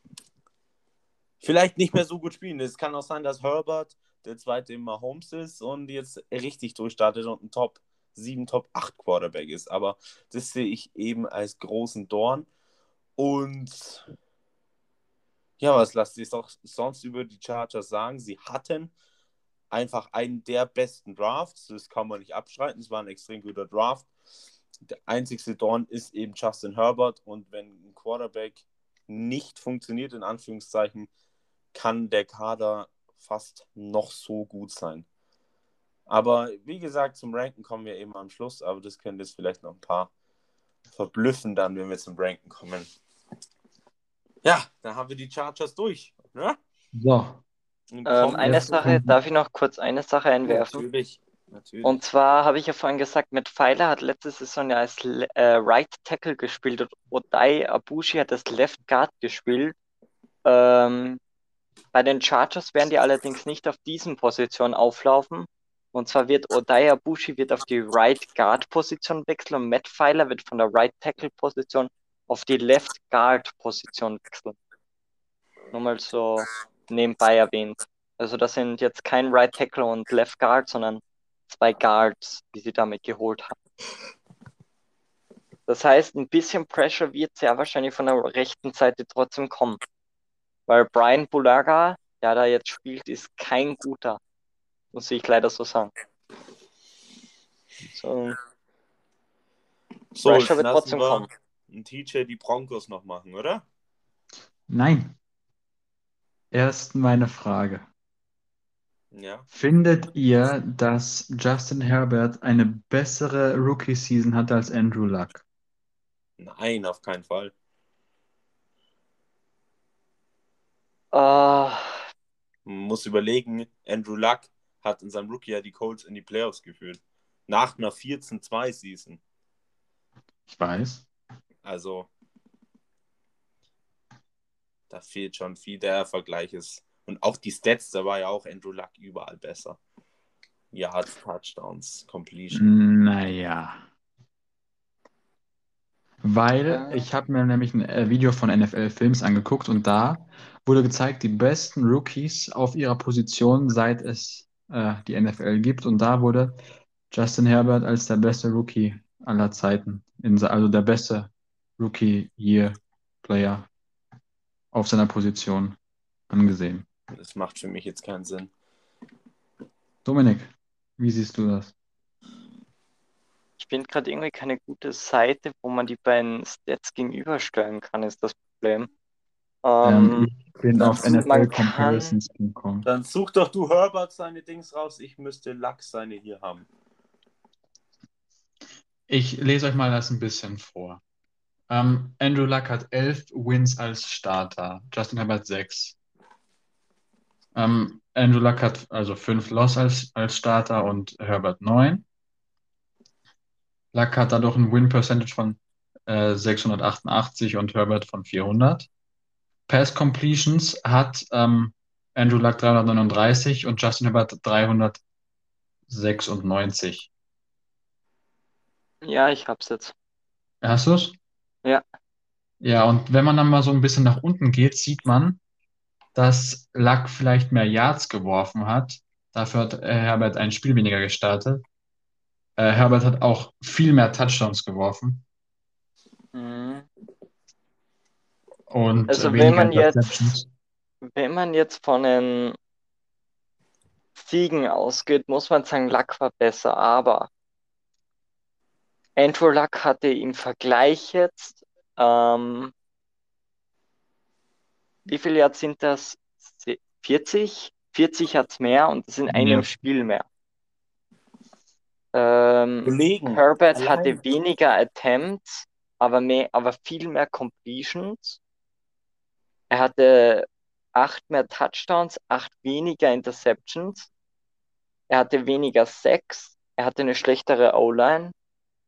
vielleicht nicht mehr so gut spielen. Es kann auch sein, dass Herbert der zweite in Mahomes ist und jetzt richtig durchstartet und ein Top 7, Top 8 Quarterback ist. Aber das sehe ich eben als großen Dorn. Und ja, was lasst ihr doch sonst über die Chargers sagen? Sie hatten einfach einen der besten Drafts. Das kann man nicht abstreiten. Es war ein extrem guter Draft. Der einzigste Dorn ist eben Justin Herbert. Und wenn ein Quarterback nicht funktioniert, in Anführungszeichen, kann der Kader fast noch so gut sein. Aber wie gesagt, zum Ranken kommen wir eben am Schluss, aber das könnte jetzt vielleicht noch ein paar verblüffen dann, wenn wir zum Ranken kommen. Ja, dann haben wir die Chargers durch. Ne? So, Ähm, kommen eine Sache, kommt- darf ich noch kurz eine Sache einwerfen? Natürlich. natürlich. Und zwar habe ich ja vorhin gesagt, Matt Pfeiler hat letzte Saison ja als Le- äh, Right Tackle gespielt und Odai Abushi hat als Left Guard gespielt. Ähm, bei den Chargers werden die allerdings nicht auf diesen Positionen auflaufen. Und zwar wird Odai Abushi wird auf die Right Guard Position wechseln und Matt Pfeiler wird von der Right Tackle Position auf die Left Guard Position wechseln. Nur mal so nebenbei erwähnt. Also das sind jetzt kein Right Tackle und Left Guard, sondern zwei Guards, die sie damit geholt haben. Das heißt, ein bisschen Pressure wird sehr wahrscheinlich von der rechten Seite trotzdem kommen. Weil Brian Bulaga, der da jetzt spielt, ist kein guter. Muss ich leider so sagen. So, so, Pressure wird trotzdem wir kommen. Einen TJ die Broncos noch machen, oder? nein. Erst meine Frage. Ja. Findet ihr, dass Justin Herbert eine bessere Rookie-Season hatte als Andrew Luck? Nein, auf keinen Fall. Äh, Man muss überlegen, Andrew Luck hat in seinem Rookie-Jahr die Colts in die Playoffs geführt. Nach einer 14-2-Season. Ich weiß. Also, da fehlt schon viel. Der Vergleich ist. Und auch die Stats, da war ja auch Andrew Luck überall besser. Yards, Touchdowns, Completion. Naja. Weil ich habe mir nämlich ein äh, Video von NFL Films angeguckt und da wurde gezeigt, die besten Rookies auf ihrer Position, seit es äh, die NFL gibt. Und da wurde Justin Herbert als der beste Rookie aller Zeiten, in, also der beste Rookie-Year-Player auf seiner Position angesehen. Das macht für mich jetzt keinen Sinn. Dominik, wie siehst du das? ich finde gerade irgendwie keine gute Seite, wo man die beiden Stats gegenüberstellen kann, ist das Problem. Ähm, Ähm, ich bin auf kann- NFLcomparisons.com. Dann such doch du Herbert seine Dings raus. Ich müsste Luck seine hier haben. Ich lese euch mal das ein bisschen vor. Ähm, Andrew Luck hat elf Wins als Starter, Justin Herbert sechs. Ähm, Andrew Luck hat also fünf Loss als, als Starter und Herbert neun. Luck hat dadurch ein Win-Percentage von äh, 688 und Herbert von 400. Pass Completions hat ähm, Andrew Luck 339 und Justin Herbert 396. ja, ich hab's jetzt. Hast du's? Ja. Ja, und wenn man dann mal so ein bisschen nach unten geht, sieht man, dass Luck vielleicht mehr Yards geworfen hat. Dafür hat äh, Herbert ein Spiel weniger gestartet. Äh, Herbert hat auch viel mehr Touchdowns geworfen Mhm. und Also wenn man jetzt-. Wenn man jetzt von den Siegen ausgeht, muss man sagen, Luck war besser, aber Andrew Luck hatte im Vergleich jetzt, ähm, wie viele Yards sind das? Se- 40? 40 hat's mehr und das in einem Ja. Spiel mehr. Ähm, Kollegen. Herbert allein- hatte weniger Attempts, aber mehr, aber viel mehr Completions. Er hatte acht mehr Touchdowns, acht weniger Interceptions. Er hatte weniger Sacks. Er hatte eine schlechtere O-Line.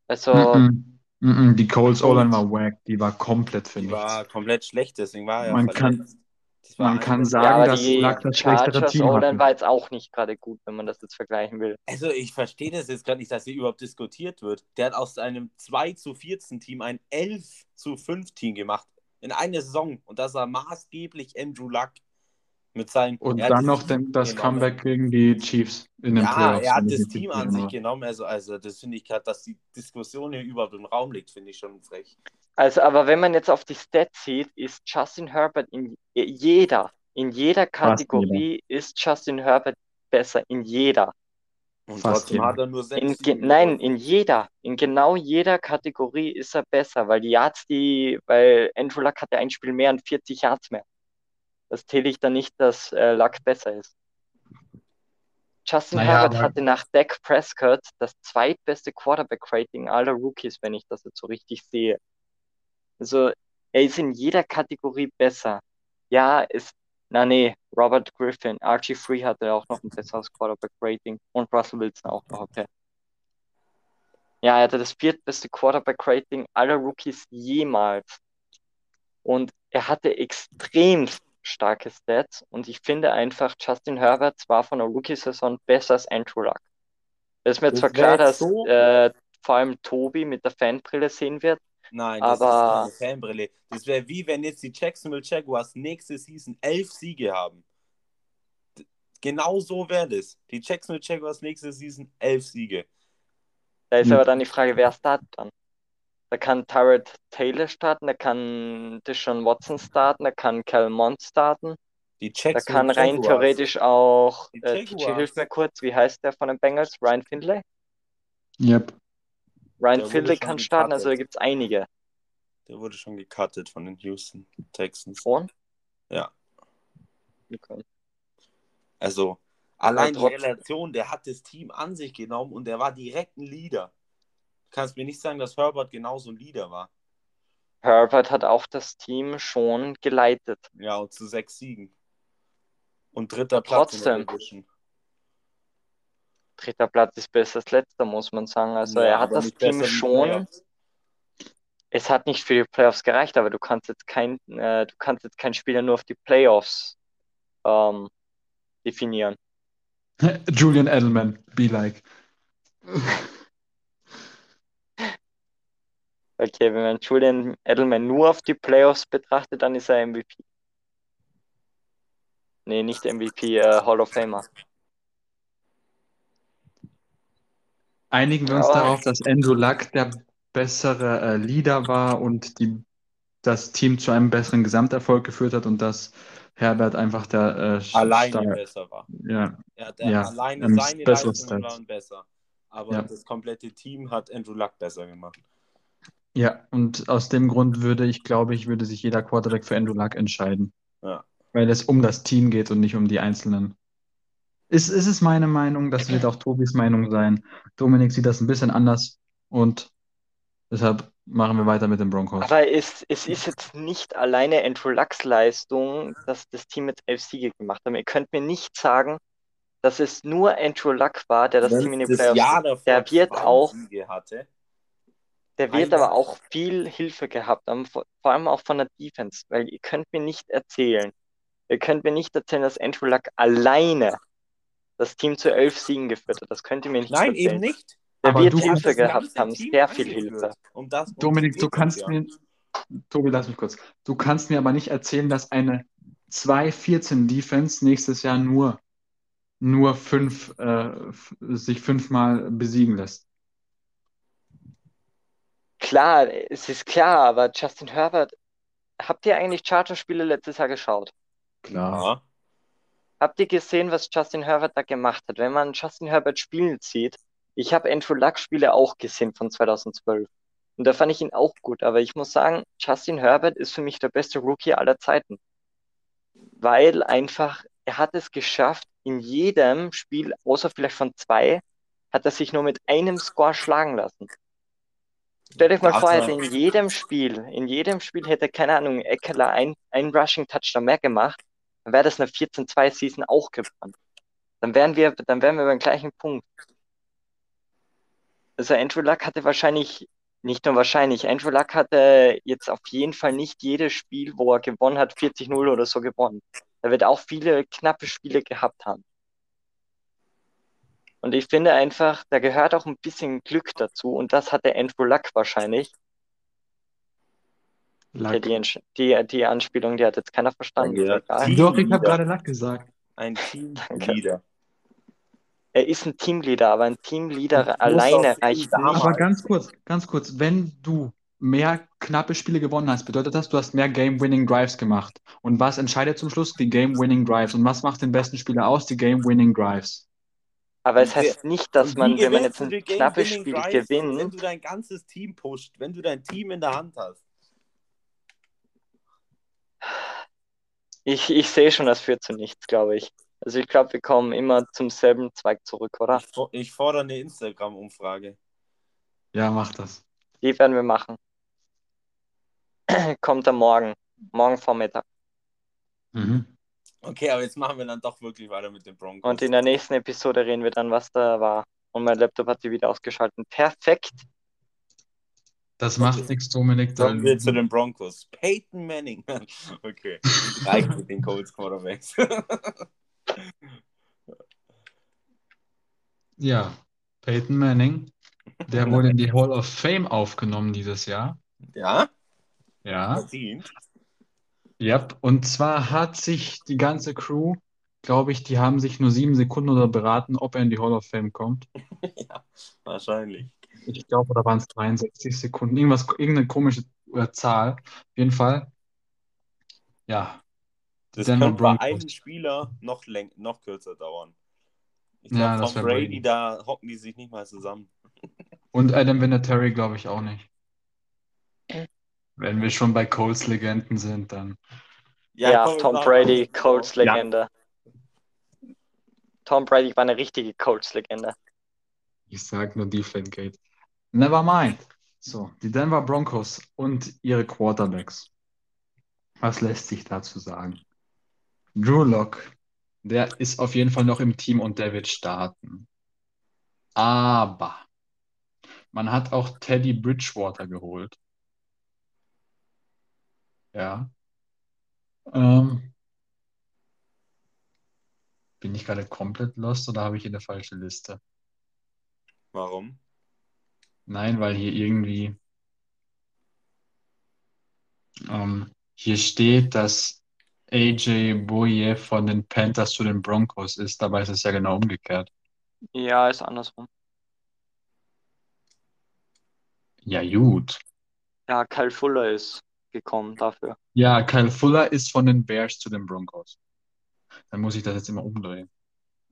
Also, Mhm. Mhm. Die Colts Colts. O-Line war wack, die war komplett für Die nichts. war komplett schlecht, deswegen war er Man war man kann sagen, ja, dass die Luck das schlechtere Team O-Line hatte. war jetzt auch nicht gerade gut, wenn man das jetzt vergleichen will. Also ich verstehe das jetzt gerade nicht, dass hier überhaupt diskutiert wird. Der hat aus einem 2 zu 14 Team ein 11 zu 5 Team gemacht. In einer Saison. Und das war maßgeblich Andrew Luck. Mit seinem, Und dann noch Team den, das genommen. Comeback gegen die Chiefs in den Ja, Playoffs. er hat das Team richtig an sich genommen. Also, also das finde ich gerade, dass die Diskussion hier überhaupt im Raum liegt, finde ich schon frech. Also, aber wenn man jetzt auf die Stats sieht, ist Justin Herbert in jeder, in jeder Kategorie ist Justin Herbert besser, in jeder. Und Fast trotzdem jeder. hat er nur sechs In, nein, in jeder, in genau jeder Kategorie ist er besser, weil die Yards, die, weil Andrew Luck hatte ein Spiel mehr und 40 Yards mehr. Das zähle ich dann nicht, dass äh, Luck besser ist. Justin Naja, Herbert hatte nach Dak Prescott das zweitbeste Quarterback-Rating aller Rookies, wenn ich das jetzt so richtig sehe. Also, er ist in jeder Kategorie besser. Ja, ist, na nee, Robert Griffin, RG3 hatte auch noch ein besseres Quarterback-Rating und Russell Wilson auch noch, okay. Ja, er hatte das viertbeste Quarterback-Rating aller Rookies jemals. Und er hatte extrem starke Stats. Und ich finde einfach, Justin Herbert war von der Rookie-Saison besser als Andrew Luck. Es ist mir Das zwar klar, dass so- äh, vor allem Tobi mit der Fanbrille sehen wird. Nein, das Aber- ist keine Fanbrille. Das wäre wie wenn jetzt die Jacksonville Jaguars nächste Season elf Siege haben. Genau so wäre das. Die Jacksonville Jaguars nächste Season elf Siege. Da ist Hm. aber dann die Frage, wer startet dann? Da kann Tyrod Taylor starten, da kann Deshaun Watson starten, da kann Cal Mond starten, Die da Jacksonville kann rein Jaguars. theoretisch auch, Die äh, hilf mir kurz, wie heißt der von den Bengals? Ryan Findlay? Yep. Ryan Der Findlay kann starten, also da gibt es einige. Der wurde schon gecuttet von den Houston Texans. Und? Ja. können. Also, allein die Relation, der hat das Team an sich genommen und der war direkt ein Leader. Du kannst mir nicht sagen, dass Herbert genauso ein Leader war. Herbert hat auch das Team schon geleitet. Ja, und zu sechs Siegen. Und dritter Platz in der Trotzdem. Division. Dritter Platz ist besser als letzter, muss man sagen. Also Ja, er hat das Team schon. Es hat nicht für die Playoffs gereicht, aber du kannst jetzt kein, äh, du kannst jetzt keinen Spieler nur auf die Playoffs ähm, definieren. <laughs> Julian Edelman, be like. <laughs> Okay, wenn man Julian Edelman nur auf die Playoffs betrachtet, dann ist er MVP. Nee, nicht MVP, äh, Hall of Famer. Einigen wir uns Aber- darauf, dass Andrew Luck der bessere äh, Leader war und die, das Team zu einem besseren Gesamterfolg geführt hat und dass Herbert einfach der äh, Alleine Star- besser war. ja, Er hat, er Ja, alleine seine Leistungen waren besser. Aber Ja. das komplette Team hat Andrew Luck besser gemacht. Ja, und aus dem Grund würde ich, glaube ich, würde sich jeder Quarterback für Andrew Luck entscheiden. Ja. Weil es um das Team geht und nicht um die Einzelnen. Ist, ist es meine Meinung, das wird auch Tobis Meinung sein. Dominik sieht das ein bisschen anders und deshalb machen wir weiter mit den Broncos. Aber es, es ist jetzt nicht alleine Andrew Lucks Leistung, dass das Team jetzt elf Siege gemacht hat. Ihr könnt mir nicht sagen, dass es nur Andrew Luck war, der das Wenn Team in die das Playoffs. Der wird auch- Siege hatte. Der wird aber auch viel Hilfe gehabt vor allem auch von der Defense, weil ihr könnt mir nicht erzählen, ihr könnt mir nicht erzählen, dass Andrew Luck alleine das Team zu elf Siegen geführt hat. Das könnt ihr mir nicht Nein, erzählen. eben nicht. Der Aber wird Hilfe gehabt haben, Team sehr viel. Hilfe. Um das, um Dominik, du kannst ja. mir, Tobi, lass mich kurz. Du kannst mir aber nicht erzählen, dass eine 2-14 Defense nächstes Jahr nur, nur fünf, äh, sich fünfmal besiegen lässt. Klar, es ist klar, aber Justin Herbert, habt ihr eigentlich Chargers-Spiele letztes Jahr geschaut? Ja. Habt ihr gesehen, was Justin Herbert da gemacht hat? Wenn man Justin Herbert spielen sieht, ich habe Andrew Luck Spiele auch gesehen von 2012 und da fand ich ihn auch gut, aber ich muss sagen, Justin Herbert ist für mich der beste Rookie aller Zeiten, weil einfach er hat es geschafft, in jedem Spiel, außer vielleicht von zwei, hat er sich nur mit einem Score schlagen lassen. Stell dir mal vor, er hätte in jedem Spiel, in jedem Spiel hätte, keine Ahnung, Eckler ein, ein Rushing-Touchdown mehr gemacht, dann wäre das eine 14-2-Season auch gewonnen. Dann wären wir, dann wären wir beim gleichen Punkt. Also Andrew Luck hatte wahrscheinlich, nicht nur wahrscheinlich, Andrew Luck hatte jetzt auf jeden Fall nicht jedes Spiel, wo er gewonnen hat, 40-0 oder so gewonnen. Er wird auch viele knappe Spiele gehabt haben. Und ich finde einfach, da gehört auch ein bisschen Glück dazu und das hatte Andrew Luck wahrscheinlich. Luck. die, die, die Anspielung, die hat jetzt keiner verstanden. Ja, Doch, ich habe gerade Luck gesagt. Ein. <laughs> Teamleader. Er ist ein Teamleader, aber ein Teamleader alleine reicht nicht. Aber ganz kurz, ganz kurz, wenn du mehr knappe Spiele gewonnen hast, bedeutet das, du hast mehr Game-Winning Drives gemacht. Und was entscheidet zum Schluss? Die Game-Winning Drives. Und was macht den besten Spieler aus? Die Game-Winning Drives. Aber es heißt nicht, dass man, wenn man jetzt ein knappes Spiel Wenn gewinnt, du dein ganzes Team pusht, wenn du dein Team in der Hand hast. ich, ich sehe schon, das führt zu nichts, glaube ich. Also ich glaube, wir kommen immer zum selben Zweig zurück, oder? Ich fordere eine Instagram-Umfrage. Ja, mach das. Die werden wir machen. <clears throat> Kommt am Morgen, morgen Vormittag. Mhm. Okay, aber jetzt machen wir dann doch wirklich weiter mit den Broncos. Und in der nächsten Episode reden wir dann, was da war. Und mein Laptop hat sie wieder ausgeschaltet. Perfekt. Das macht nichts, Dominik. Kommen wir zu den Broncos. Peyton Manning. <laughs> okay. Reicht <laughs> mit den Colts Quarterbacks. Ja, Peyton Manning, der wurde in die Hall of Fame aufgenommen dieses Jahr. ja? Ja. Verdient. Yep. Und zwar hat sich die ganze Crew, glaube ich, die haben sich nur sieben Sekunden oder beraten, ob er in die Hall of Fame kommt. <laughs> ja, wahrscheinlich. Ich glaube, oder waren es 63 Sekunden? Irgendwas, irgendeine komische äh, Zahl. Auf jeden Fall. Ja. Das Denver könnte bei einem Spieler noch, noch kürzer dauern. Ich Ja, glaube, das von Brady, Brady. da hocken die sich nicht mal zusammen. Und Adam Vinatieri glaube ich auch nicht. Wenn wir schon bei Coles Legenden sind, dann. Ja, komm, Tom Brady, mal. Colts-Legende. Tom Brady war eine richtige Colts-Legende. Ich sag nur Deflategate. Never mind. So, die Denver Broncos und ihre Quarterbacks. Was lässt sich dazu sagen? Drew Lock, der ist auf jeden Fall noch im Team und der wird starten. Aber man hat auch Teddy Bridgewater geholt. Ja. Ähm, bin ich gerade komplett lost oder habe ich hier eine falsche Liste? Warum? Nein, weil hier irgendwie ähm, hier steht, dass AJ Bouye von den Panthers zu den Broncos ist. Dabei ist es ja genau umgekehrt. Ja, ist andersrum. Ja, gut. Ja, Kyle Fuller ist gekommen dafür. Ja, Kyle Fuller ist von den Bears zu den Broncos. Dann muss ich das jetzt immer umdrehen.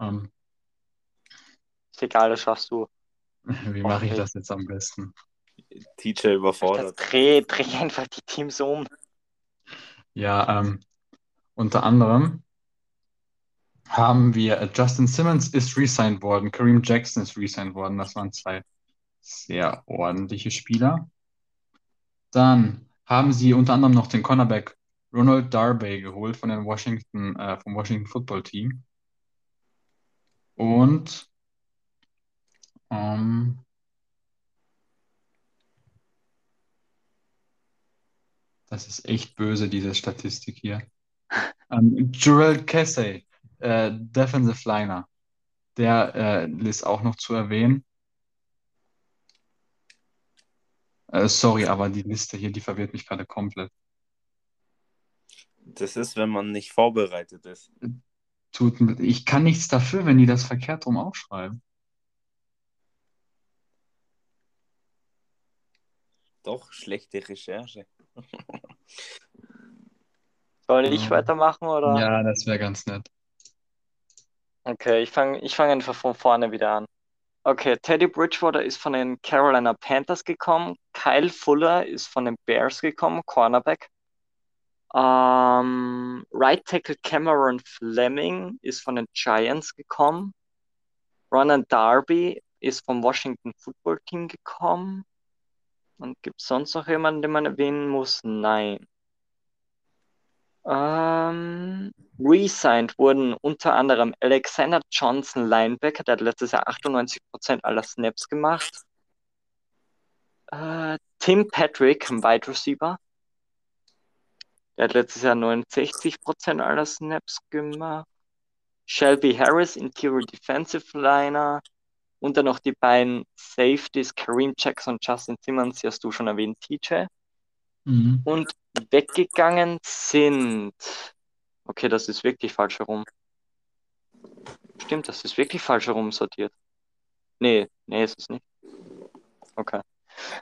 Ähm, Ist egal, das schaffst du. <laughs> wie mache ich das jetzt am besten? TJ Das überfordert. dreh, dreh einfach die Teams um. Ja, ähm, unter anderem haben wir äh, Justin Simmons ist resigned worden, Kareem Jackson ist resigned worden. Das waren zwei sehr ordentliche Spieler. Dann haben sie unter anderem noch den Cornerback Ronald Darby geholt von den Washington, äh, vom Washington Football Team. Und ähm, das ist echt böse, diese Statistik hier. <laughs> Ähm, Jurel Casey, äh, Defensive Liner, der äh, ist auch noch zu erwähnen. Äh, sorry, aber die Liste hier, die verwirrt mich gerade komplett. Das ist, wenn man nicht vorbereitet ist. Tut, mir- ich kann nichts dafür, wenn die das verkehrt rum aufschreiben. Doch, schlechte Recherche. <laughs> Soll ich weitermachen oder? Ja, das wäre ganz nett. Okay, ich fange ich fang einfach von vorne wieder an. Okay, Teddy Bridgewater ist von den Carolina Panthers gekommen. Kyle Fuller ist von den Bears gekommen, Cornerback. Ähm, Right Tackle Cameron Fleming ist von den Giants gekommen. Ronan Darby ist vom Washington Football Team gekommen. Und gibt es sonst noch jemanden, den man erwähnen muss? Nein. Ähm, resigned wurden unter anderem Alexander Johnson, Linebacker, der hat letztes Jahr 98% aller Snaps gemacht. Äh, Tim Patrick, Wide Receiver. Der hat letztes Jahr 69% aller Snaps gemacht. Shelby Harris, Interior Defensive Liner. Und dann noch die beiden Safeties, Kareem Jackson und Justin Simmons, die hast du schon erwähnt, TJ. Mhm. Und weggegangen sind. Okay, das ist wirklich falsch herum. Stimmt, das ist wirklich falsch herum sortiert. Nee, nee, ist es nicht. Okay.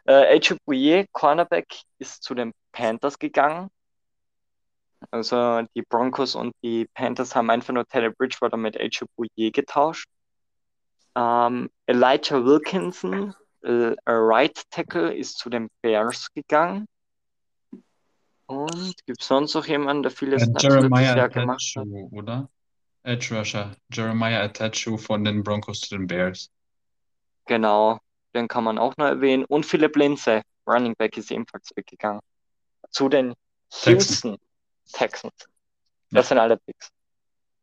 Äh, Bouye, Cornerback, ist zu den Panthers gegangen. Also die Broncos und die Panthers haben einfach nur Taylor Bridgewater mit Bouye getauscht. Ähm, Elijah Wilkinson, äh, Right Tackle, ist zu den Bears gegangen. Und gibt es sonst noch jemanden, der viele Äh, Jeremiah gemacht hat? Oder? Edge Rusher. Jeremiah Attachu von den Broncos zu den Bears. Genau, den kann man auch noch erwähnen. Und Philip Lindsay, Running Back, ist ebenfalls weggegangen. Zu den Texans. Houston Texans. Ja. Das sind alle Picks.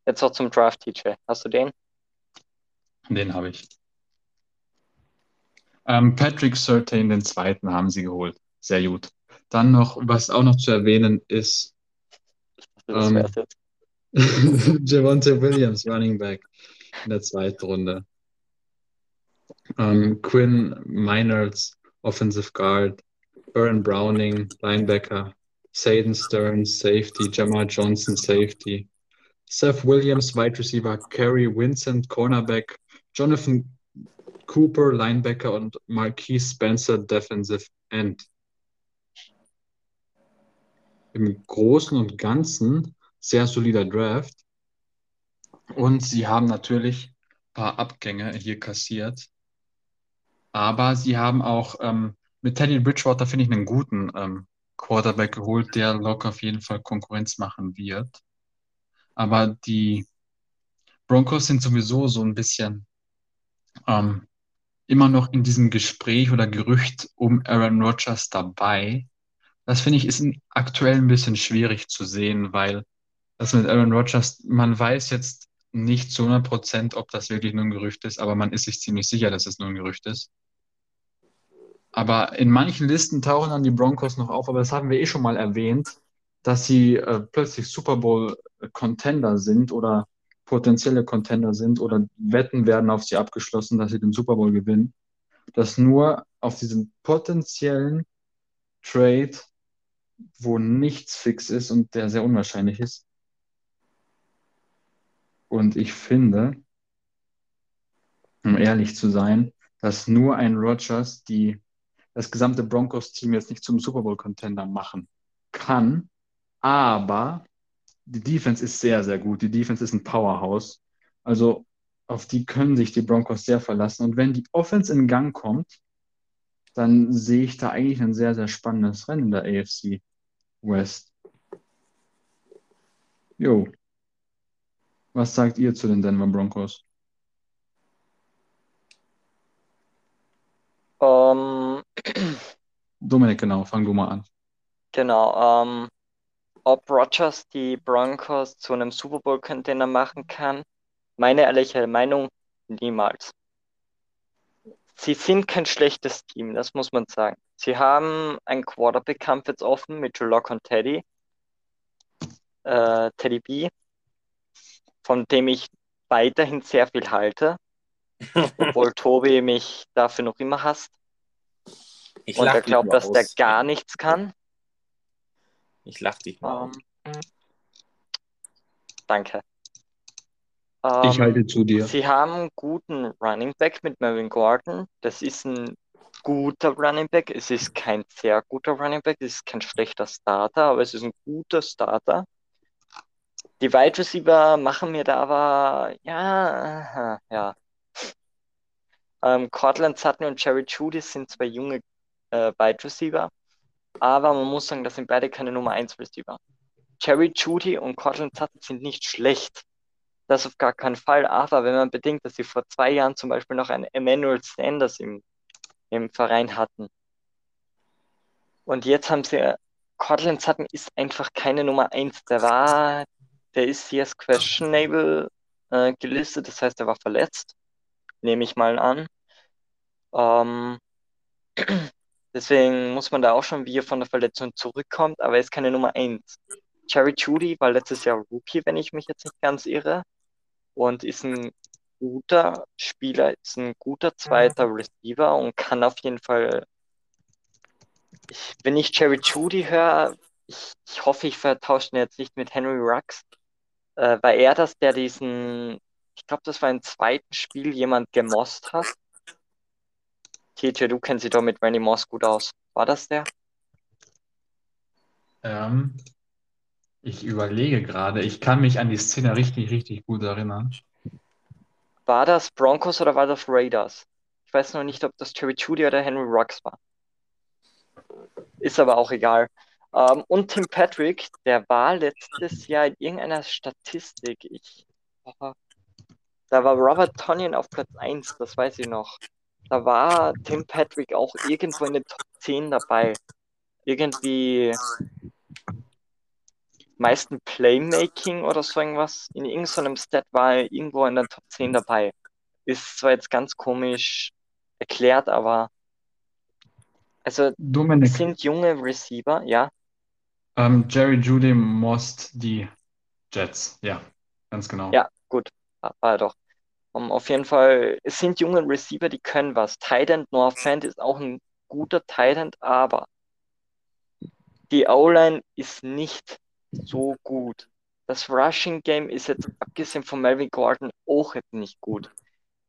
Jetzt auch zum Draft, TJ. Hast du den? Den habe ich. Ähm, Patrick Surtain, den zweiten, haben sie geholt. Sehr gut. Dann noch, was auch noch zu erwähnen ist, Ähm. <laughs> Javonte Williams, Running Back, in der zweiten Runde. Ähm, Quinn Meinerz, Offensive Guard, Baron Browning, Linebacker, Saden Stearns, Safety, Jamal Johnson, Safety, Seth Williams, Wide Receiver, Kerry Vincent, Cornerback, Jonathan Cooper, Linebacker und Marquise Spencer, Defensive End. Im Großen und Ganzen sehr solider Draft. Und sie haben natürlich ein paar Abgänge hier kassiert. Aber sie haben auch ähm, mit Teddy Bridgewater, finde ich, einen guten ähm, Quarterback geholt, der Lock auf jeden Fall Konkurrenz machen wird. Aber die Broncos sind sowieso so ein bisschen ähm, immer noch in diesem Gespräch oder Gerücht um Aaron Rodgers dabei. Das finde ich ist aktuell ein bisschen schwierig zu sehen, weil das mit Aaron Rodgers, man weiß jetzt nicht zu 100 Prozent, ob das wirklich nur ein Gerücht ist, aber man ist sich ziemlich sicher, dass es nur ein Gerücht ist. Aber in manchen Listen tauchen dann die Broncos noch auf, aber das haben wir eh schon mal erwähnt, dass sie äh, plötzlich Super Bowl Contender sind oder potenzielle Contender sind oder Wetten werden auf sie abgeschlossen, dass sie den Super Bowl gewinnen. Dass nur auf diesem potenziellen Trade, wo nichts fix ist und der sehr unwahrscheinlich ist. Und ich finde, um ehrlich zu sein, dass nur ein Rodgers die das gesamte Broncos-Team jetzt nicht zum Super Bowl-Contender machen kann. Aber die Defense ist sehr, sehr gut. Die Defense ist ein Powerhouse. Also auf die können sich die Broncos sehr verlassen. Und wenn die Offense in Gang kommt, dann sehe ich da eigentlich ein sehr, sehr spannendes Rennen in der AFC West. Jo. Was sagt ihr zu den Denver Broncos? Ähm, Dominik, genau, fang du mal an. genau, ähm, ob Rodgers die Broncos zu einem Super Bowl-Contender machen kann, meine ehrliche Meinung, niemals. Sie sind kein schlechtes Team, das muss man sagen. Sie haben einen Quarterback-Kampf jetzt offen mit Drew Lock und Teddy, äh, Teddy B, von dem ich weiterhin sehr viel halte, obwohl <laughs> Tobi mich dafür noch immer hasst Ich und er glaubt, dass der aus. gar nichts kann. Ich lach dich mal aus. Ähm. Ich halte zu dir. Sie haben einen guten Running Back mit Melvin Gordon. Das ist ein guter Running Back. Es ist kein sehr guter Running Back. Es ist kein schlechter Starter, aber es ist ein guter Starter. Die Wide Receiver machen mir da aber, ja, ja. Ähm, Cortland Sutton und Jerry Judy sind zwei junge äh, Wide Receiver, aber man muss sagen, das sind beide keine Nummer 1 Receiver. Jerry Judy und Cortland Sutton sind nicht schlecht. Das auf gar keinen Fall. Aber wenn man bedenkt, dass sie vor zwei Jahren zum Beispiel noch einen Emmanuel Sanders im, im Verein hatten. Und jetzt haben sie, Cortland Sutton ist einfach keine Nummer 1. Der war, der ist hier als questionable äh, gelistet, das heißt, er war verletzt. Nehme ich mal an. Ähm, <clears throat> deswegen muss man da auch schon, wie er von der Verletzung zurückkommt, aber er ist keine Nummer 1. Jerry Judy war letztes Jahr Rookie, wenn ich mich jetzt nicht ganz irre, und ist ein guter Spieler, ist ein guter zweiter Receiver und kann auf jeden Fall. Ich, wenn ich Jerry Judy höre, ich, ich hoffe, ich vertausche ihn jetzt nicht mit Henry Rux. Äh, war er das, der diesen, ich glaube, das war im zweiten Spiel, jemand gemost hat? TJ, du kennst dich doch mit Randy Moss gut aus. War das der? Ähm, ich überlege gerade. Ich kann mich an die Szene richtig, richtig gut erinnern. War das Broncos oder war das Raiders? Ich weiß noch nicht, ob das Jerry Judy oder Henry Rux war. Ist aber auch egal. Ähm, und Tim Patrick, der war letztes Jahr in irgendeiner Statistik. Ich, oh, da war Robert Tonyan auf Platz 1, das weiß ich noch. Da war Tim Patrick auch irgendwo in den Top 10 dabei. Irgendwie meisten Playmaking oder so irgendwas. In irgendeinem Stat war er irgendwo in der Top 10 dabei. Ist zwar jetzt ganz komisch erklärt, aber also es Dominik, sind junge Receiver, ja. ähm, Jerry Judy most die Jets. Ja, ganz genau. Ja, gut, war er doch. Um, auf jeden Fall, es sind junge Receiver, die können was. Tight End Noah Fant ist auch ein guter Tight End, aber die O-Line ist nicht so gut. Das Rushing Game ist jetzt, abgesehen von Melvin Gordon, auch jetzt nicht gut.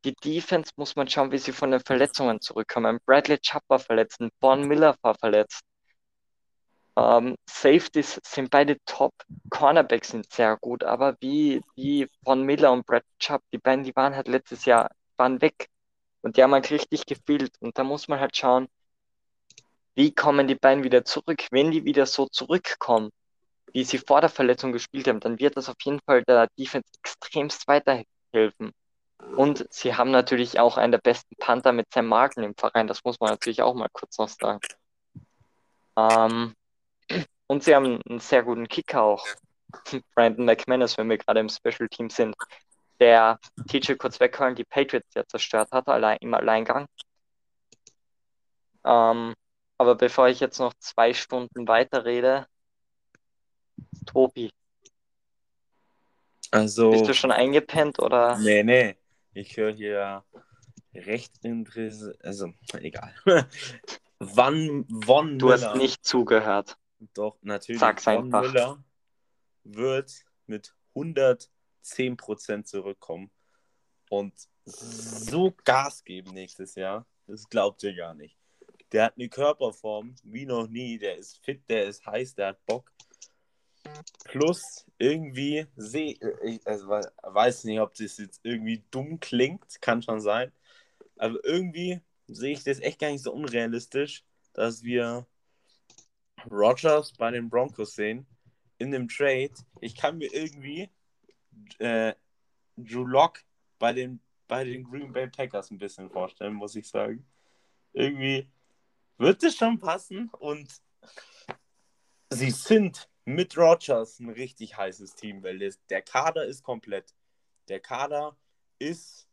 Die Defense muss man schauen, wie sie von den Verletzungen zurückkommen. Bradley Chubb war verletzt, Von Miller war verletzt. Ähm, Safeties sind beide top. Cornerbacks sind sehr gut, aber wie, wie Von Miller und Brad Chubb, die beiden, die waren halt letztes Jahr, waren weg. Und die haben halt richtig gefehlt. Und da muss man halt schauen, wie kommen die beiden wieder zurück? Wenn die wieder so zurückkommen, wie sie vor der Verletzung gespielt haben, dann wird das auf jeden Fall der Defense extremst weiterhelfen. Und sie haben natürlich auch einen der besten Panther mit Sam Martin im Verein, das muss man natürlich auch mal kurz noch sagen. Ähm, und sie haben einen sehr guten Kicker auch. <laughs> Brandon McManus, wenn wir gerade im Special Team sind, der TJ kurz weghören, die Patriots ja zerstört hat, allein, im Alleingang. Ähm, aber bevor ich jetzt noch zwei Stunden weiterrede, Tobi, Also, bist du schon eingepennt oder? nee, nee. Ich höre hier recht interessant. Also, egal. <laughs> Wann Von Du Miller, hast nicht zugehört. doch, natürlich. Sag's Von einfach. Miller wird mit 110% zurückkommen und so Gas geben nächstes Jahr. Das glaubt ihr gar nicht. Der hat eine Körperform wie noch nie. Der ist fit, der ist heiß, der hat Bock. Plus irgendwie sehe ich, also we- weiß nicht, ob das jetzt irgendwie dumm klingt, kann schon sein. Aber irgendwie sehe ich das echt gar nicht so unrealistisch, dass wir Rogers bei den Broncos sehen in dem Trade. Ich kann mir irgendwie äh, Drew Lock bei den, bei den Green Bay Packers ein bisschen vorstellen, muss ich sagen. Irgendwie wird es schon passen und sie sind mit Rogers ein richtig heißes Team, weil das, der Kader ist komplett. Der Kader ist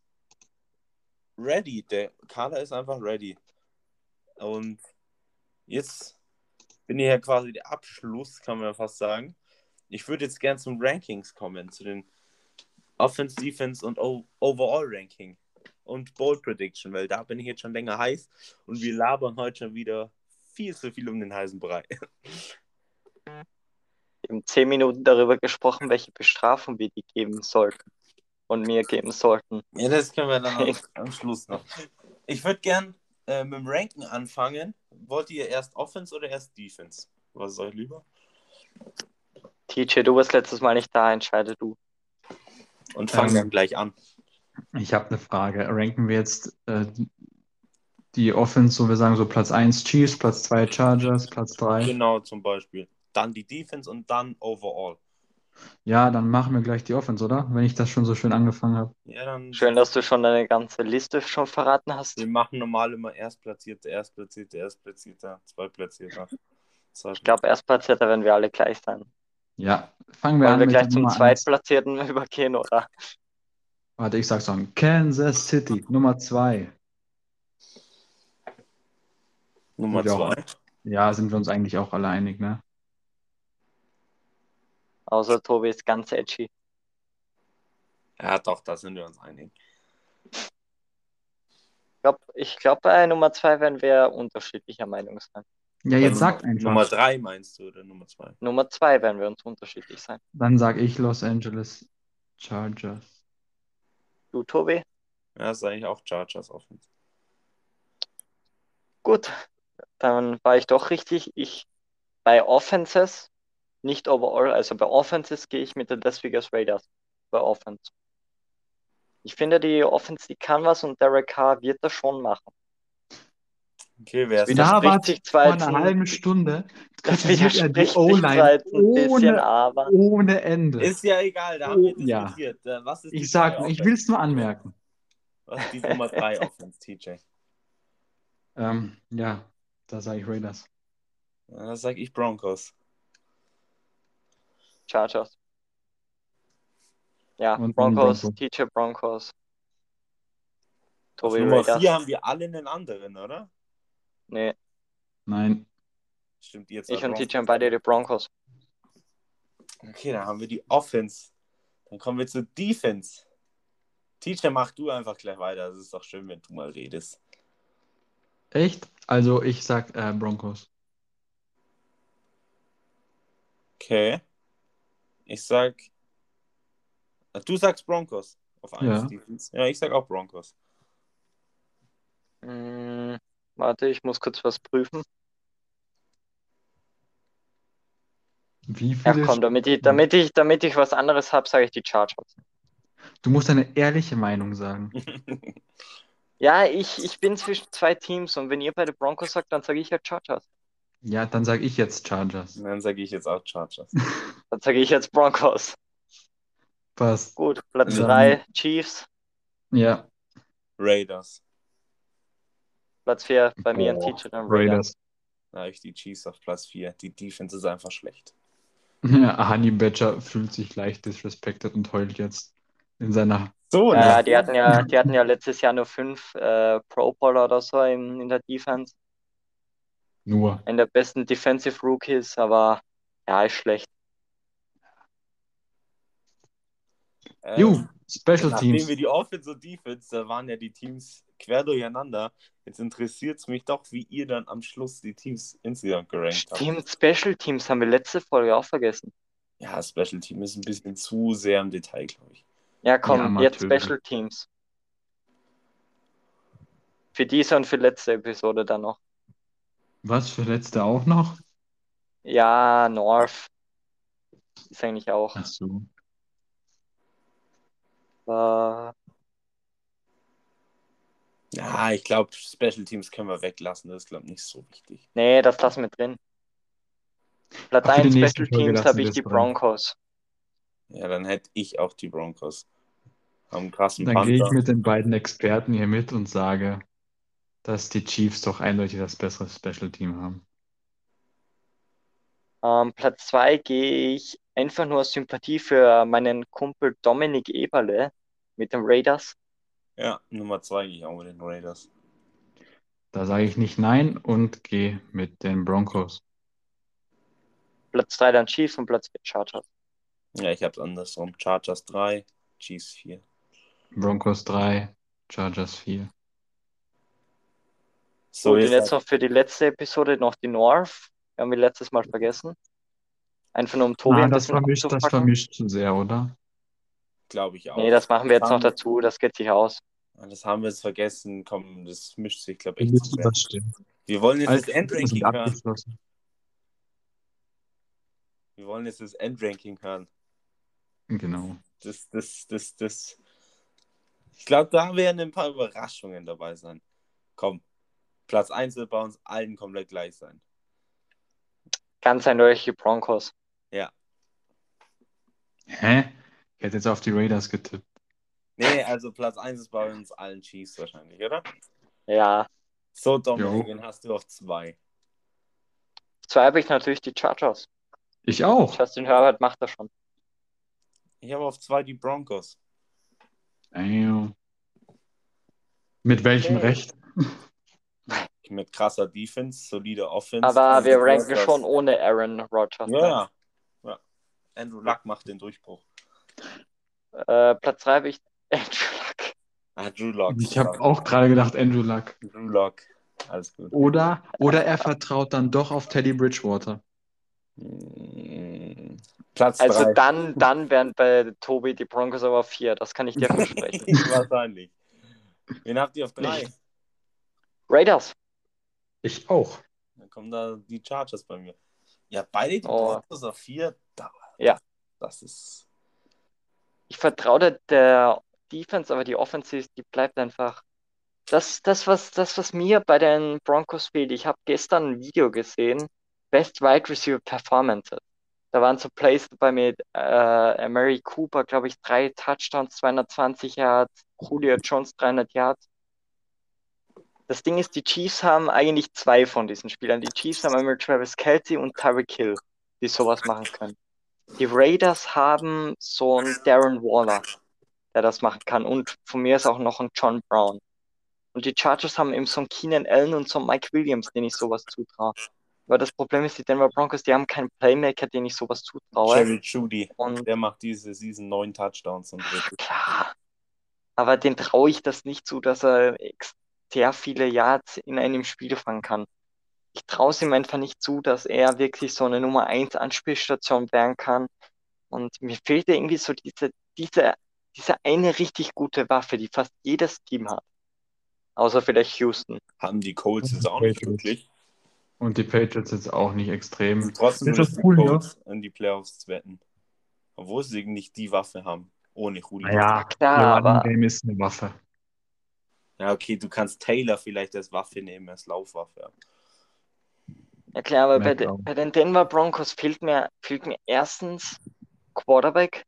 ready. Der Kader ist einfach ready. Und jetzt bin ich ja quasi der Abschluss, kann man fast sagen. Ich würde jetzt gern zum Rankings kommen, zu den Offense, Defense und o Overall Ranking und Bold Prediction, weil da bin ich jetzt schon länger heiß und wir labern heute schon wieder viel zu viel um den heißen Brei. <laughs> Wir haben zehn Minuten darüber gesprochen, welche Bestrafung wir die geben sollten und mir geben sollten. Ja, das können wir dann am, <laughs> am Schluss noch. Ich würde gern äh, mit dem Ranken anfangen. Wollt ihr erst Offense oder erst Defense? Was ist euch lieber? TJ, du warst letztes Mal nicht da, entscheide du. Und fangen Ähm, dann gleich an. Ich habe eine Frage. Ranken wir jetzt äh, die Offense, so wir sagen so Platz 1 Chiefs, Platz 2 Chargers, Platz 3? Genau, zum Beispiel. Dann die Defense und dann Overall. Ja, dann machen wir gleich die Offense, oder? Wenn ich das schon so schön angefangen habe. Ja, dann. Schön, dass du schon deine ganze Liste schon verraten hast. Wir machen normal immer Erstplatzierte, Erstplatzierte, Erstplatzierter, Zweitplatzierter. Ich glaube, Erstplatzierter werden wir alle gleich sein. Ja, fangen wir Wollen an wir mit gleich zum Nummer 1. Zweitplatzierten <laughs> übergehen, oder? Warte, ich sag's schon. Kansas City, Nummer 2. Nummer Ja. zwei. Ja, sind wir uns eigentlich auch alle einig, ne? Außer Tobi ist ganz edgy. Ja, doch, da sind wir uns einig. Ich glaube, ich glaub, bei Nummer zwei werden wir unterschiedlicher Meinung sein. Ja, jetzt Nummer- sagt einfach. Nummer drei meinst du oder Nummer zwei? Nummer zwei werden wir uns unterschiedlich sein. Dann sag ich Los Angeles Chargers. Du, Tobi? Ja, ist eigentlich auch Chargers Offense. Gut, dann war ich doch richtig. Ich bei Offenses, nicht overall, also bei Offenses gehe ich mit den Las Vegas Raiders bei Offense. Ich finde, die Offense, die kann was und Derek Carr wird das schon machen. Okay, wer ist widerspricht Labert sich vor einer ein- halben Stunde Das er widerspricht ohne, aber ohne Ende. Ist ja egal, da haben wir Oh, ja. diskutiert. Äh, Was ist Ich sag, ich will es nur anmerken. Was ist die Nummer 3 <laughs> Offense, TJ? Ähm, ja, da sage ich Raiders. Ja, Das sag ich Broncos. Chargers. Ja, Und Broncos, Broncos. TJ Broncos. Auf Tobi Nummer Raiders. 4 haben wir alle einen anderen, oder? Nee, Nein. Stimmt, jetzt ich und Broncos. TJ haben beide die Broncos. Okay, dann haben wir die Offense. Dann kommen wir zur Defense. TJ, mach du einfach gleich weiter. Das ist doch schön, wenn du mal redest. Echt? Also ich sag äh, Broncos. Okay. Ich sag. Du sagst Broncos auf 1 Ja. Defense. Ja, ich sag auch Broncos. Hm, warte, ich muss kurz was prüfen. Wie Ja, viele? komm, damit ich, damit ich, damit ich was anderes habe, sage ich die Chargers. Du musst eine ehrliche Meinung sagen. <laughs> Ja, ich, ich bin zwischen zwei Teams und wenn ihr bei den Broncos sagt, dann sage ich ja Chargers. Ja, dann sage ich jetzt Chargers. Und dann sage ich jetzt auch Chargers. <laughs> Dann sage ich jetzt Broncos. Passt. Gut, Platz Dann- 3 Chiefs, Ja, Raiders. Platz 4 bei mir ein Teacher dann Raiders. Raiders. Da habe ich die Chiefs auf Platz 4. Die Defense ist einfach schlecht. Ja, <laughs> Honey Badger fühlt sich leicht disrespected und heult jetzt in seiner. So, Ja, ne? die hatten ja, die hatten ja letztes Jahr nur fünf äh, Pro Bowler oder so in, in der Defense. Nur. In der besten Defensive Rookies, aber ja, ist schlecht. Äh, Ju, Special Nachdem Teams. wir die Offense und Defense, da waren ja die Teams quer durcheinander. Jetzt interessiert es mich doch, wie ihr dann am Schluss die Teams insgesamt gerankt habt. Stimmt, Special Teams haben wir letzte Folge auch vergessen. Ja, Special Team ist ein bisschen zu sehr im Detail, glaube ich. Ja, komm, Ja, jetzt. Special Teams. Für diese und für letzte Episode dann noch. Was für letzte auch noch? Ja, North. Ist eigentlich auch. Ach so. Ja, ich glaube, Special Teams können wir weglassen. Das ist, glaube ich, nicht so wichtig. nee, das lassen wir drin. Platz Ach, für die 1 nächste Special Teams habe ich die drin. Broncos. Ja, dann hätte ich auch die Broncos. Einen krassen Dann gehe ich mit den beiden Experten hier mit und sage, dass die Chiefs doch eindeutig das bessere Special Team haben. Ähm, Platz 2 gehe ich einfach nur aus Sympathie für meinen Kumpel Dominik Eberle mit den Raiders. Ja, Nummer 2 gehe ich auch mit den Raiders. Da sage ich nicht nein und gehe mit den Broncos. Platz 3 dann Chiefs und Platz 4 Chargers. Ja, ich habe es andersrum. Chargers 3, Chiefs 4. Broncos 3, Chargers 4. So, und jetzt noch für die letzte Episode noch die North. Haben wir letztes Mal vergessen. Einfach nur um Tobi Ah, das vermischt, das vermischt zu sehr, oder? Glaube ich auch. Nee, das machen wir jetzt noch dazu. Das geht sich aus. Das haben wir jetzt vergessen. Komm, das mischt sich, glaube ich, sehr. das stimmt. Wir wollen jetzt Alles das Endranking hören. Wir wollen jetzt das Endranking hören. Genau. Das, das, das, das. Ich glaube, da werden ein paar Überraschungen dabei sein. Komm, Platz 1 wird bei uns allen komplett gleich sein. Ganz eindeutig die Broncos. Hä? Ich hätte jetzt auf die Raiders getippt. Nee, also Platz 1 ist bei uns allen Chiefs wahrscheinlich, oder? Ja. So, Dominik, wen hast du auf 2? Zwei habe ich natürlich die Chargers. Ich auch. Justin Herbert macht das schon. Ich habe auf 2 die Broncos. Damn. Mit welchem Okay. Recht? <laughs> Mit krasser Defense, solider Offense. Aber wir ranken schon ohne Aaron Rodgers. Ja. ja. Andrew Luck macht den Durchbruch. Äh, Platz 3 habe ich <laughs> Andrew Luck. Ah, Drew Lock. Ich habe auch gerade gedacht, Andrew Luck. Drew Lock. Alles gut. Oder, oder er vertraut dann doch auf Teddy Bridgewater. Mm, Platz Also 3. dann, dann wären bei Tobi die Broncos aber 4. Das kann ich dir versprechen. <laughs> Wahrscheinlich. Wen habt ihr auf 3? Nicht. Raiders. Ich auch. Dann kommen da die Chargers bei mir. Ja, beide die Oh. Broncos auf 4. Da, Ja. Das ist. Ich vertraue der, der Defense, aber die Offense, die bleibt einfach. Das, das, was, das, was mir bei den Broncos fehlt. Ich habe gestern ein Video gesehen, Best Wide Receiver Performances. Da waren so Plays dabei mit äh, Mary Cooper, glaube ich, drei Touchdowns, 220 Yards, Julio Jones 300 Yards. Das Ding ist, die Chiefs haben eigentlich zwei von diesen Spielern. Die Chiefs haben einmal Travis Kelce und Tyreek Hill, die sowas machen können. Die Raiders haben so einen Darren Waller, der das machen kann. Und von mir ist auch noch ein John Brown. Und die Chargers haben eben so einen Keenan Allen und so einen Mike Williams, den ich sowas zutraue. Aber das Problem ist, die Denver Broncos, die haben keinen Playmaker, den ich sowas zutraue. Jerry Judy. Und Der macht diese Season 9 Touchdowns und ja, klar. Aber den traue ich das nicht zu, dass er sehr viele Yards in einem Spiel fangen kann. Ich traue es ihm einfach nicht zu, dass er wirklich so eine Nummer 1 Anspielstation werden kann. Und mir fehlt irgendwie so diese, diese, diese eine richtig gute Waffe, die fast jedes Team hat. Außer vielleicht Houston. haben die Colts jetzt auch nicht wirklich. Und die Patriots jetzt auch nicht extrem. Und trotzdem Ist das müssen die cool, ja? Colts in die Playoffs wetten. Obwohl sie nicht die Waffe haben. Ohne Julio. Naja, Klar, Ihr aber Running Game ist eine Waffe. Ja, okay, du kannst Taylor vielleicht als Waffe nehmen, als Laufwaffe. Ja klar, aber bei, de, bei den Denver Broncos fehlt mir, fehlt mir erstens Quarterback.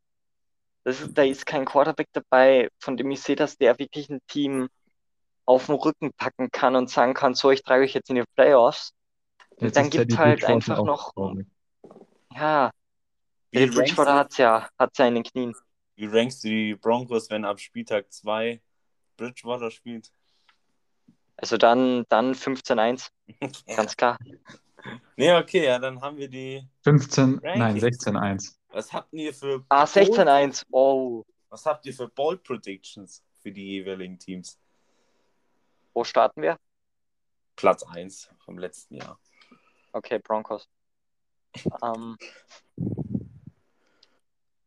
Das ist, da ist kein Quarterback dabei, von dem ich sehe, dass der wirklich ein Team auf den Rücken packen kann und sagen kann, so, ich trage euch jetzt in die Playoffs. Und Jetzt dann gibt Teddy halt einfach noch, traurig. ja, Wie Bridgewater du, hat's ja, hat's ja in den Knien. wie rankst du die Broncos, wenn ab Spieltag 2 Bridgewater spielt? Also dann, dann 15-1, <laughs> ganz klar. Nee, okay, ja, dann haben wir die. 15, nein, Rankings. 16-1. Was habt ihr für Ah, Bold, 16-1, oh. was habt ihr für Bold Predictions für die jeweiligen Teams? Wo starten wir? Platz 1 vom letzten Jahr. Okay, Broncos. Ähm,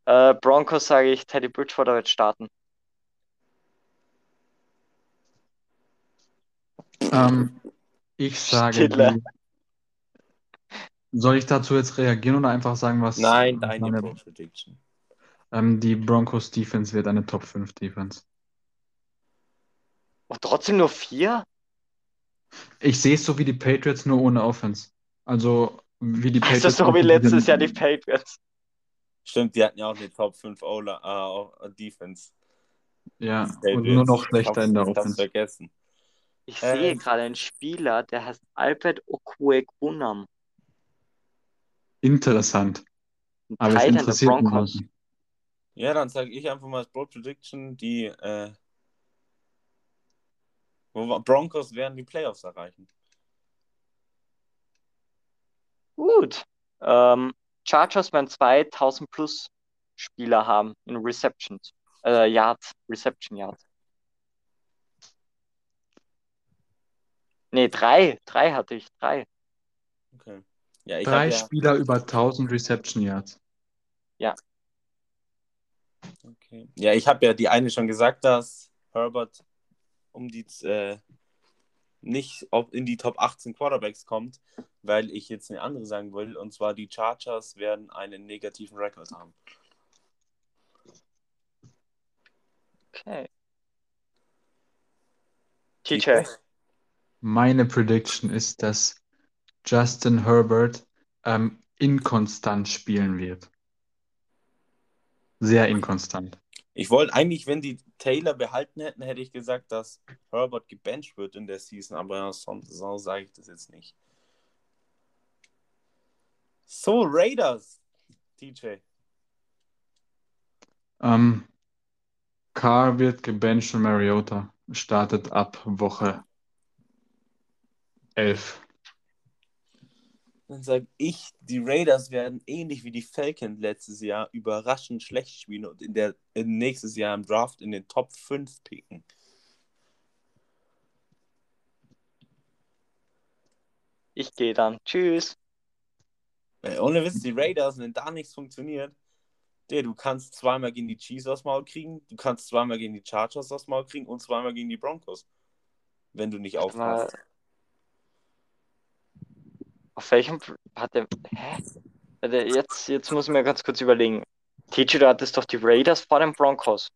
äh, Broncos sage ich, Teddy Bridgewater wird starten. Ähm, ich sage, soll ich dazu jetzt reagieren oder einfach sagen, was Nein, deine meine, Bold Prediction. ähm, die Broncos Defense wird eine Top 5 Defense. Und trotzdem nur vier? Ich sehe es so wie die Patriots, nur ohne Offense. Also, wie die Patriots. so wie Offense letztes sind- Jahr die Patriots. Stimmt, die hatten ja auch eine Top 5 Ola, äh, Defense. Ja, und nur noch schlechter in der Offense. vergessen. Ich Äh, sehe gerade einen Spieler, der heißt Albert Okwuegbunam. Interessant. Ein Aber es der interessiert Broncos. niemanden. Ja, dann sage ich einfach mal als Bold Prediction, die äh, Broncos werden die Playoffs erreichen. Gut. Ähm, Chargers werden 2000 plus Spieler haben in Receptions. Äh, Yards, Reception Yards. Nee, drei. Drei hatte ich. Drei. Okay. Ja, ich Drei habe ja, Spieler über 1000 Reception Yards. okay. ja, ich habe ja die eine schon gesagt, dass Herbert um die äh, nicht in die Top 18 Quarterbacks kommt, weil ich jetzt eine andere sagen will, und zwar die Chargers werden einen negativen Rekord haben. Okay. TJ. Meine Prediction ist, dass Justin Herbert ähm, inkonstant spielen wird. Sehr inkonstant. Ich wollte eigentlich, wenn die Taylor behalten hätten, hätte ich gesagt, dass Herbert gebencht wird in der Season, aber sonst so sage ich das jetzt nicht. So, Raiders, TJ. Ähm, Carr wird gebencht und Mariota startet ab Woche 11. Dann sage ich, die Raiders werden ähnlich wie die Falcons letztes Jahr überraschend schlecht spielen und in der in nächstes Jahr im Draft in den Top 5 picken. Ich gehe dann. Tschüss. Weil ohne Witz, die Raiders, wenn da nichts funktioniert, der, du kannst zweimal gegen die Chiefs aufs Maul kriegen, du kannst zweimal gegen die Chargers aufs Maul kriegen und zweimal gegen die Broncos. Wenn du nicht aufpasst. Auf welchem. Warte. Hä? Warte, jetzt, jetzt muss ich mir ganz kurz überlegen. TJ, du hattest doch die Raiders vor den Broncos.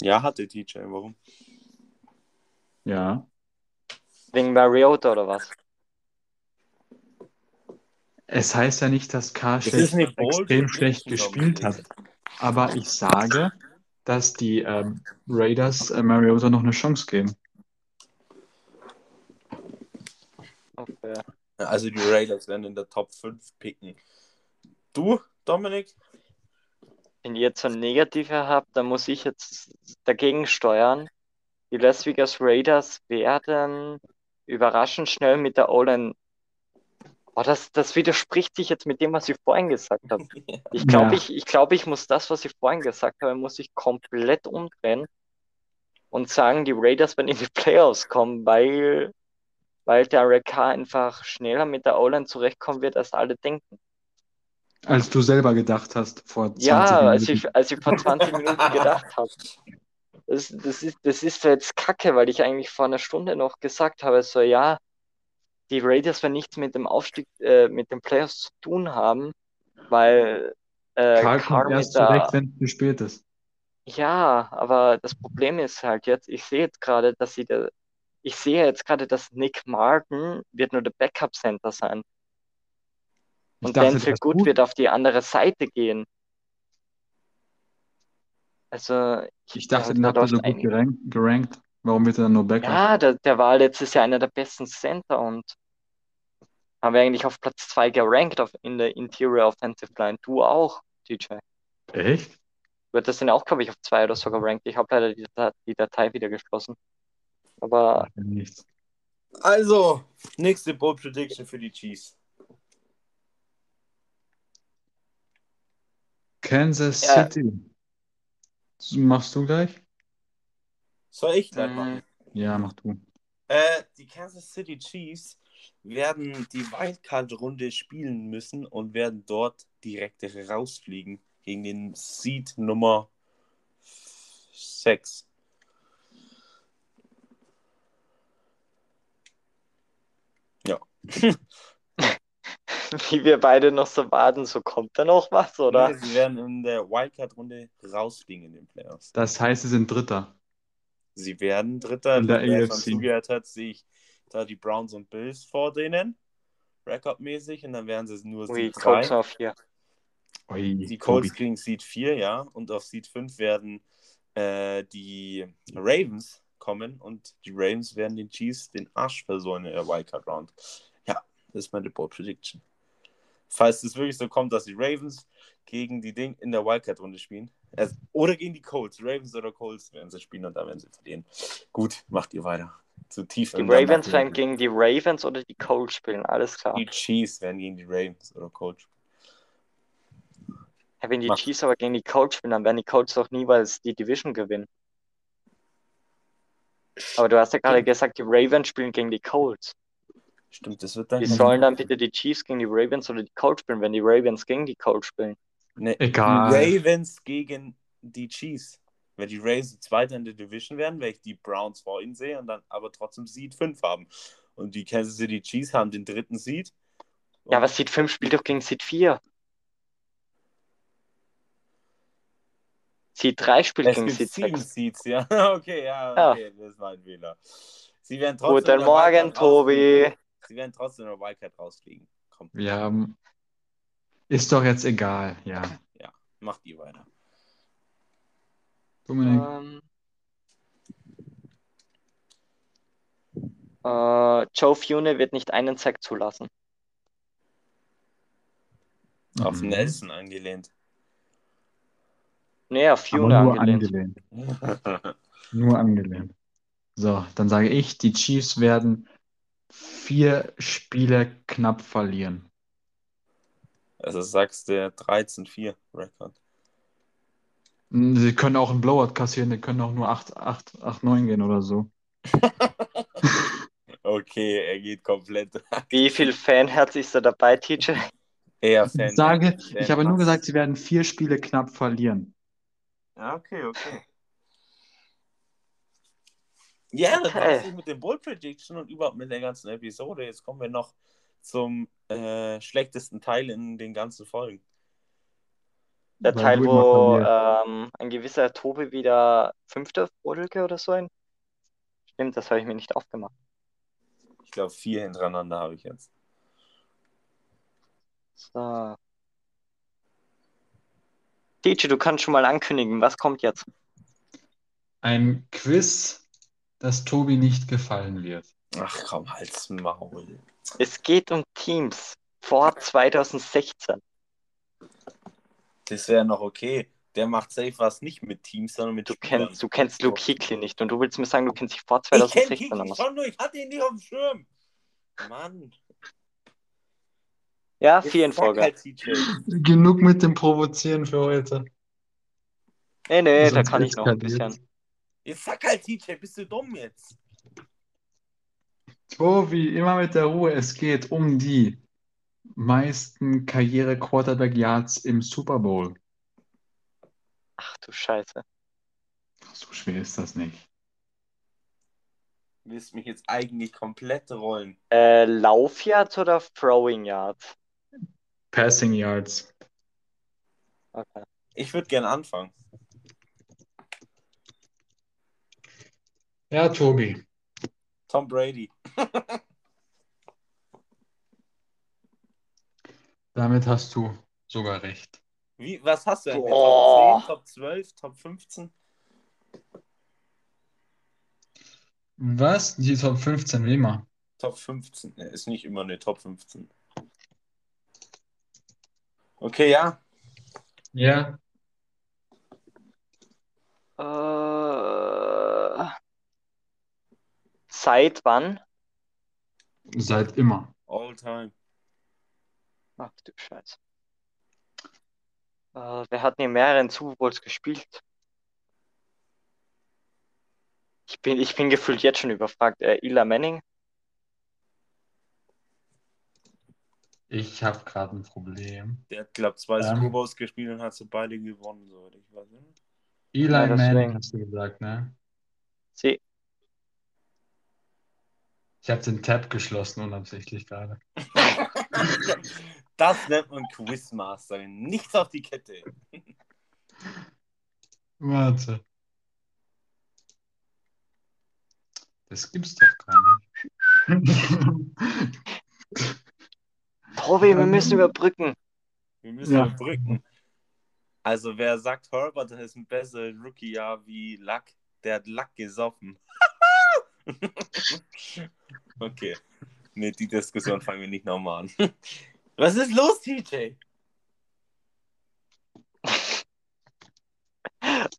Ja, hatte TJ, warum? Ja. Wegen Mariota oder was? Es heißt ja nicht, dass bold extrem schlecht gespielt hat. Aber ich sage, dass die ähm, Raiders äh, Mariota noch eine Chance geben. Okay. Also die Raiders werden in der Top 5 picken. Du, Dominik? Wenn ihr jetzt so ein Negative habt, dann muss ich jetzt dagegen steuern. Die Las Vegas Raiders werden überraschend schnell mit der O-Line. Oh, das, das widerspricht sich jetzt mit dem, was ich vorhin gesagt habe. <laughs> Ich glaube, Ja. ich, ich, glaube, ich muss das, was ich vorhin gesagt habe, muss ich komplett umdrehen und sagen, die Raiders werden in die Playoffs kommen, weil, weil Derek Carr einfach schneller mit der O-Line zurechtkommen wird, als alle denken. Als du selber gedacht hast vor 20 Ja, als Minuten. ich, als ich vor 20 Minuten gedacht habe. Das, das ist, das ist jetzt kacke, weil ich eigentlich vor einer Stunde noch gesagt habe, so ja, die Raiders werden nichts mit dem Aufstieg, äh, mit den Playoffs zu tun haben, weil äh, Karl kommt erst der, zurecht, wenn es zu spät ist. Ja, aber das Problem ist halt jetzt, ich sehe jetzt gerade, dass sie da, ich sehe jetzt gerade, dass Nick Martin wird nur der Backup Center sein. Ich Und dachte, Denzel das Good gut. wird auf die andere Seite gehen. Also, Ich dachte, ja, den da habt ihr so gut gerankt. gerankt. Warum wird er dann nur Backup? Ja, der, der war letztes Jahr einer der besten Center und haben wir eigentlich auf Platz 2 gerankt auf, in der Interior Offensive Line. Du auch, DJ. Echt? Du hattest den auch, glaube ich, auf 2 oder so gerankt. Ich habe leider die, die Datei wieder geschlossen. Aber nichts. Also, nächste Bold Prediction für die Chiefs. Kansas Ja. City. Machst du gleich? Soll ich gleich Mhm. machen? Ja, mach du. Äh, die Kansas City Chiefs werden die Wildcard-Runde spielen müssen und werden dort direkt rausfliegen gegen den Seed Nummer 6. Ja. Wie wir beide noch so warten, so kommt da noch was, oder? Nee, sie werden in der Wildcard-Runde rausfliegen in den Playoffs. Das heißt, sie sind Dritter. Sie werden Dritter. In der AFC. zugehört hat, sehe ich da die Browns und Bills vor denen. Rekordmäßig. Und dann werden sie nur Ui, Seed Colts 3. auf 4. Ui, Die Colts kriegen Seed 4, ja. Und auf Seed 5 werden äh, die Ravens kommen. Und die Ravens werden den Chiefs den Arsch versäumen in der Wildcard Round. Das ist meine Bold Prediction. Falls es wirklich so kommt, dass die Ravens gegen die Ding in der Wildcard-Runde spielen. Also, oder gegen die Colts. Ravens oder Colts werden sie spielen und da werden sie verlieren. Gut, macht ihr weiter. Zu tief Die Ravens werden gegen die Ravens oder die Colts spielen, alles klar. Die Chiefs werden gegen die Ravens oder Colts spielen. Ja, wenn die Macht- Chiefs aber gegen die Colts spielen, dann werden die Colts doch niemals die Division gewinnen. Aber du hast ja gerade gesagt, die Ravens spielen gegen die Colts. Stimmt, das wird dann. Wie sollen dann bitte die Chiefs gegen die Ravens oder die Colts spielen, wenn die Ravens gegen die Colts spielen? Ne, Egal. Die Ravens gegen die Chiefs. Wenn die Ravens Zweiter in der Division werden, weil ich die Browns vor ihnen sehe und dann aber trotzdem Seed 5 haben. Und die Kansas City Chiefs haben den dritten Seed. Ja, aber Seed 5 spielt doch gegen Seed 4. Seed 3 spielt es gegen Seed sieben 6. Seeds, ja. <laughs> Okay, ja, Ja. okay, das war ein Fehler. Sie werden trotzdem Guten Morgen, Tobi. Sie werden trotzdem in der Wildcard rausfliegen. Komm, Wir haben. Ist doch jetzt egal. Ja. macht ihr weiter. Dominik. Ähm, äh, Joe Fune wird nicht einen Sack zulassen. Auf Mhm. Nelson angelehnt. Nee, auf Fune nur angelehnt. angelehnt. Nur angelehnt. So, dann sage ich, die Chiefs werden vier Spiele knapp verlieren. also sagst du 13-4 Rekord. Sie können auch einen Blowout kassieren, die können auch nur 8, 8, 8, 9 gehen oder so. <laughs> Okay, er geht komplett. <laughs> Wie viel Fanherz ist da dabei, TJ? Eher Ich Fan. sage, Fan- ich habe nur gesagt, sie werden vier Spiele knapp verlieren. Ja, okay, okay. Ja, das Okay. war's mit dem Bull Prediction und überhaupt mit der ganzen Episode. Jetzt kommen wir noch zum äh, schlechtesten Teil in den ganzen Folgen. Der Weil Teil, wo ähm, ein gewisser Tobi wieder fünfte Folge oder so ein. Stimmt, das habe ich mir nicht aufgemacht. Ich glaube, vier hintereinander habe ich jetzt. So. TJ, du kannst schon mal ankündigen, was kommt jetzt? Ein Quiz, das Tobi nicht gefallen wird. Ach komm, halt's Maul. Es geht um Teams vor 2016. Das wäre noch okay. Der macht safe was nicht mit Teams, sondern mit Du Spielern. kennst, du kennst Luke Hickley nicht und du willst mir sagen, du kennst dich vor Ich kenn 2016 Kiki aus. schon nur, ich hatte ihn nicht auf dem Schirm. Mann. Ja, Jetzt sag Folge. Halt. Genug mit dem Provozieren für heute. Nee, nee, da Sonst kann ich noch ein bisschen. Jetzt sag halt, TJ, bist du dumm jetzt? Tobi, immer mit der Ruhe. Es geht um die meisten Karriere-Quarterback-Yards im Super Bowl. Ach du Scheiße. So schwer ist das nicht. Du willst mich jetzt eigentlich komplett rollen. Äh, Laufyards oder Throwing Yards? Passing Yards. Okay. Ich würde gern anfangen. Ja, Tobi. Tom Brady. <laughs> Damit hast du sogar recht. Wie, was hast du denn? Boah. Top 10, Top 12, Top 15? Was? Die Top 15 wie immer. Top 15. Ne, ist nicht immer eine Top 15. Okay, ja. Ja. Äh, seit wann? Seit immer. All time. Ach du Scheiße. Äh, wer hat in mehreren Super Bowls gespielt? Ich bin, ich bin gefühlt jetzt schon überfragt. Äh, Eli Manning? Ich habe gerade ein Problem. Der hat, glaube ich, zwei Ähm. Super Bowls gespielt und hat sie beide gewonnen, soweit ich weiß. ne? Eli Ja. Manning hast du gesagt, ne? Sie. Ich habe den Tab geschlossen unabsichtlich gerade. <laughs> Das nennt man Quizmaster. Nichts auf die Kette. Warte. Das gibt's doch gar nicht. <laughs> Tobi, wir müssen überbrücken. Wir müssen Ja. überbrücken. Also, wer sagt, Herbert ist ein besseres Rookie-Jahr wie Luck, der hat Luck gesoffen. <laughs> okay. Ne, die Diskussion fangen wir nicht nochmal an. <laughs> Was ist los, TJ?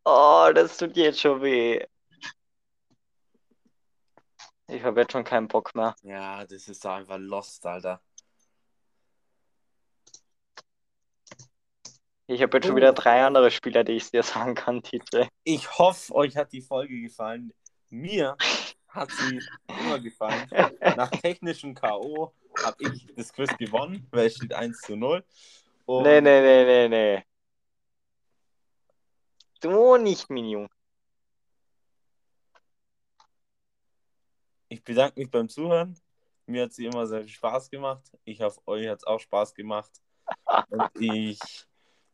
Oh, das tut jetzt schon weh. Ich habe jetzt schon keinen Bock mehr. Ja, das ist doch einfach lost, Alter. Ich habe jetzt schon wieder drei andere Spieler, die ich dir sagen kann, TJ. Ich hoffe, euch hat die Folge gefallen. Mir hat sie immer gefallen. <laughs> Nach technischem K.O. habe ich das Quiz gewonnen, weil es steht 1 zu 0. Und Nee, nee, nee, nee, nee. Du nicht, Minion. ich bedanke mich beim Zuhören. Mir hat sie immer sehr viel Spaß gemacht. Ich hoffe, euch hat es auch Spaß gemacht. Und <laughs> ich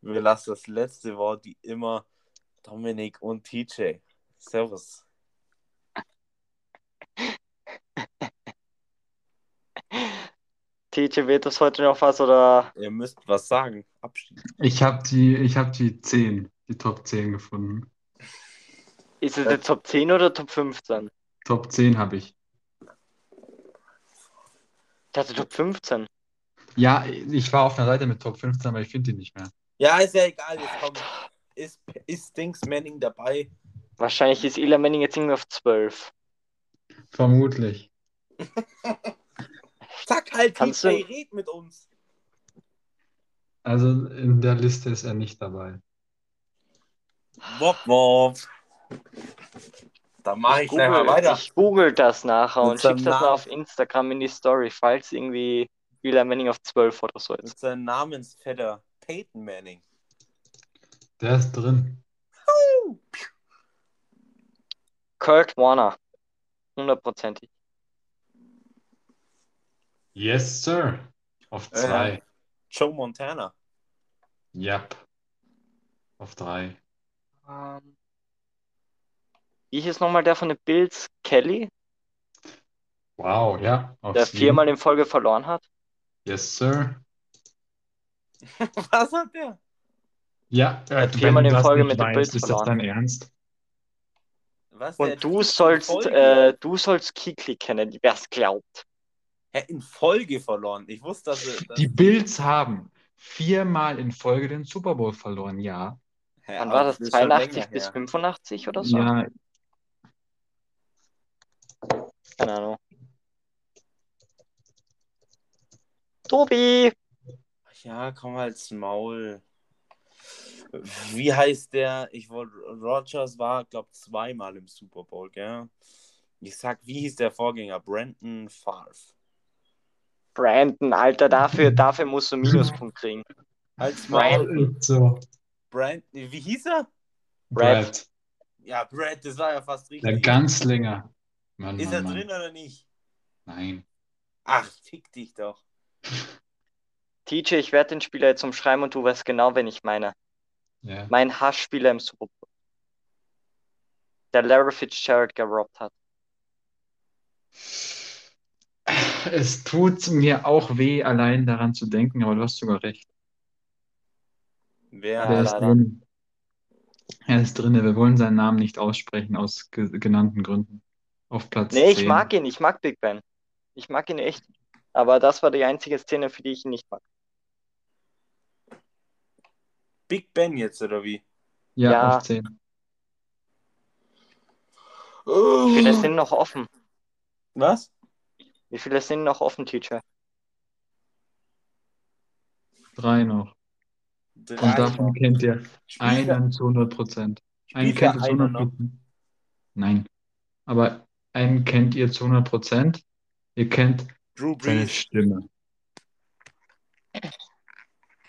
überlasse das letzte Wort wie immer Dominik und TJ. Servus. TJ, wird das heute noch was oder? Ihr müsst was sagen. Abschied. Ich habe die, ich hab die 10, die Top 10 gefunden. Ist es jetzt Top 10 oder Top 15? Top 10 habe ich. Ich dachte Top 15. Ja, ich war auf einer Seite mit Top 15, aber ich finde die nicht mehr. Ja, ist ja egal. Jetzt kommt. Ist, ist Dings Manning dabei? Wahrscheinlich ist Eli Manning jetzt irgendwie auf 12. Vermutlich. <laughs> Sag halt, Kannst TJ, du- red mit uns. Also in der Liste ist er nicht dabei. Wop, wop. Dann mache ich gleich mal Google, weiter. ich google das nachher Mit und schick seinem das mal auf Instagram in die Story, falls irgendwie Eli Manning auf 12 oder so ist. Mit seinem Namensvetter Peyton Manning. Der ist drin. Kurt Warner. Hundertprozentig. Yes, sir. Auf Äh. zwei. Joe Montana. Yep. Auf drei. Ähm, wie hieß nochmal der von den Bills? Kelly, Wow, ja. Auf der sieben. viermal in Folge verloren hat. Yes, sir. <laughs> Was hat der? Ja, äh, hat viermal in Folge mit den Bills ist das verloren. dein Ernst? Was, Und du sollst, äh, du sollst Kikli kennen, wer es glaubt. Hä, in Folge verloren. Ich wusste, dass er. Dass, Die Bills haben viermal in Folge den Super Bowl verloren, ja. Wann war das? ist schon 82 länger bis her. 85 oder so? Ja, Keine Ahnung. Tobi! Ja, komm halt's Maul. Wie heißt der? Ich wollte. Rogers war, glaube zweimal im Super Bowl, gell? Ich sag, wie hieß der Vorgänger? Brandon Favre. Brandon, Alter, dafür, dafür musst du einen Minuspunkt kriegen. Maul. Brandon. so. Brand, wie hieß er? Brad. Brad, Ja, Brad, das war ja fast richtig. der Ganzlinger. Mann, Ist Mann, er Mann. drin oder nicht? Nein. Ach, fick dich doch. <laughs> TJ, ich werde den Spieler jetzt umschreiben und du weißt genau, wen ich meine. Ja. Mein Hassspieler im Super Bowl. Der Larry Fitzgerald gerobbt hat. Es tut mir auch weh, allein daran zu denken, aber du hast sogar recht. Wer? Ja, ist drin. Er ist drin. Wir wollen seinen Namen nicht aussprechen aus ge genannten Gründen. Auf Platz Nee, ich 10. mag ihn, ich mag Big Ben. Ich mag ihn echt. Aber das war die einzige Szene, für die ich ihn nicht mag. Big Ben jetzt, oder wie? Ja, Ja. auf 10. Wie viele sind noch offen? Was? Wie viele sind noch offen, Teacher? Drei noch. Und Drei davon noch. kennt ihr Spielt er- einen zu 100 Prozent. Einen kennt ihr zu einer 100 noch? Prozent. Nein. Aber einen kennt ihr zu 100 Prozent. Ihr kennt Drew seine Brees. Stimme.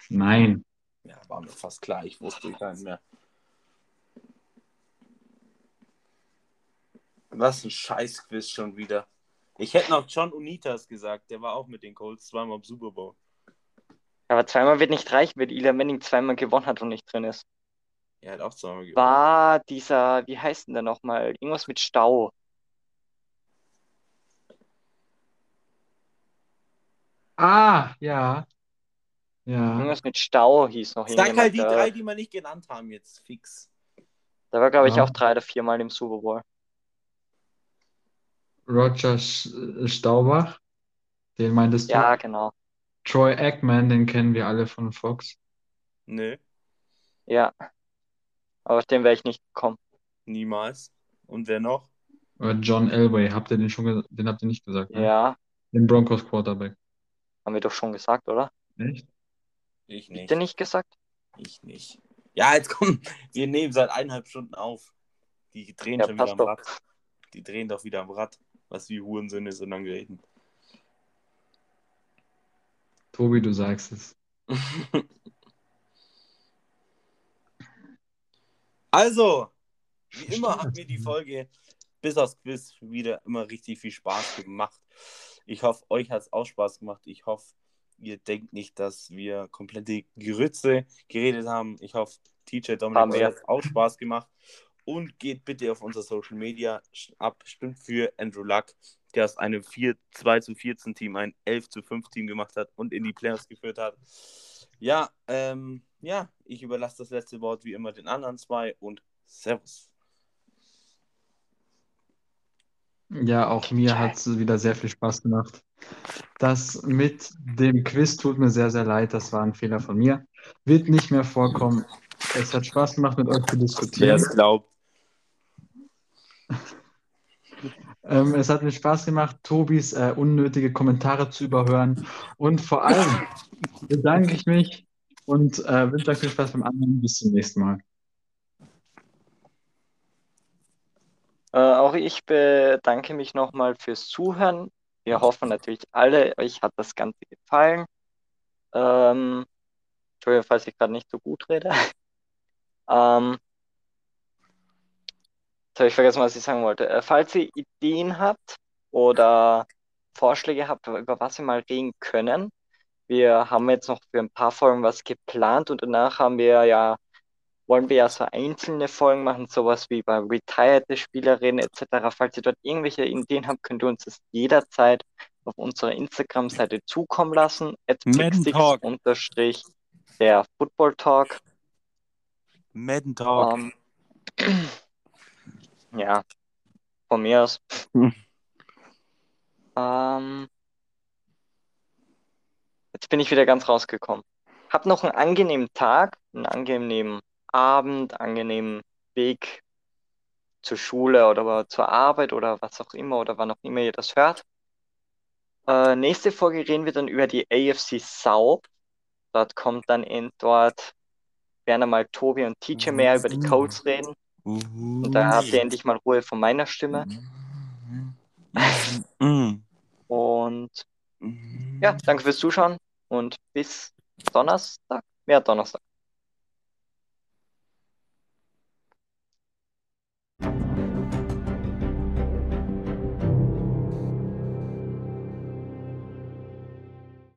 Nein. Ja, war mir fast klar, ich wusste keinen mehr. Was ein Scheißquiz schon wieder. Ich hätte noch John Unitas gesagt, der war auch mit den Colts zweimal im Super Bowl. Aber zweimal wird nicht reichen, wenn Eli Manning zweimal gewonnen hat und nicht drin ist. Er hat auch zweimal gewonnen. War dieser, wie heißt denn der nochmal? Irgendwas mit Stau. Ah, ja. Ja. Irgendwas mit Stau hieß noch Sag halt die irgendjemand. drei, die wir nicht genannt haben jetzt, fix. der war, glaube ich, Ja. auch drei oder viermal im Super Bowl. Roger Sch- Staubach, den meintest du? Ja, genau. Troy Aikman, den kennen wir alle von Fox. Nö, Ja. Aber auf den wäre ich nicht gekommen. niemals. Und wer noch? Oder John Elway, habt ihr den schon den habt ihr nicht gesagt, ne? Ja, Den Broncos Quarterback. haben wir doch schon gesagt, oder? Echt? Ich Habt nicht. ihr nicht gesagt? Ich nicht. Ja, jetzt komm, wir nehmen seit eineinhalb Stunden auf. Die drehen Ja, schon wieder am doch. Rad. Die drehen doch wieder am Rad. Was wie Hurensöhne so lange reden. Tobi, du sagst es. <laughs> Also, wie immer hat mir die. Folge bis aufs Quiz wieder immer richtig viel Spaß gemacht. Ich hoffe, euch hat es auch Spaß gemacht. Ich hoffe, ihr denkt nicht, dass wir komplette Grütze geredet haben. Ich hoffe, Teacher Haben Dominik hat es auch Spaß gemacht. Und geht bitte auf unser Social Media ab. Stimmt für Andrew Luck, der aus einem 4, 2 zu 14 Team ein 11 zu 5 Team gemacht hat und in die Playoffs geführt hat. Ja, ähm, ja, ich überlasse das letzte Wort wie immer den anderen zwei und Servus. Ja, auch mir hat es wieder sehr viel Spaß gemacht. Das mit dem Quiz tut mir sehr, sehr leid. Das war ein Fehler von mir. Wird nicht mehr vorkommen. Es hat Spaß gemacht, mit euch zu Wer diskutieren. es glaubt. Ähm, es hat mir Spaß gemacht, Tobis äh, unnötige Kommentare zu überhören. Und vor allem <laughs> bedanke ich mich und äh, wünsche euch viel Spaß beim Anhören. Bis zum nächsten Mal. Äh, auch ich bedanke mich nochmal fürs Zuhören. Wir hoffen natürlich alle, euch hat das Ganze gefallen. Ähm, Entschuldigung, falls ich gerade nicht so gut rede. <laughs> Ähm, jetzt habe ich vergessen, was ich sagen wollte. Äh, falls ihr Ideen habt oder Vorschläge habt, über was wir mal reden können, wir haben jetzt noch für ein paar Folgen was geplant und danach haben wir ja, wollen wir ja so einzelne Folgen machen, sowas wie bei retired Spielerinnen etc. Falls ihr dort irgendwelche Ideen habt, könnt ihr uns das jederzeit auf unserer Instagram-Seite zukommen lassen. Unterstrich der Football Talk. Madden Talk. Ähm, ja, von mir aus. Hm. Ähm, jetzt bin ich wieder ganz rausgekommen. Hab noch einen angenehmen Tag, einen angenehmen Abend, angenehmen Weg zur Schule oder zur Arbeit oder was auch immer oder wann auch immer ihr das hört. Äh, nächste Folge reden wir dann über die AFC South. Dort kommt dann in dort werden einmal Tobi und TJ mehr über die Colts reden. Und da habt ihr endlich mal Ruhe von meiner Stimme. Mm. Und ja, danke fürs Zuschauen und bis Donnerstag. Ja, Donnerstag.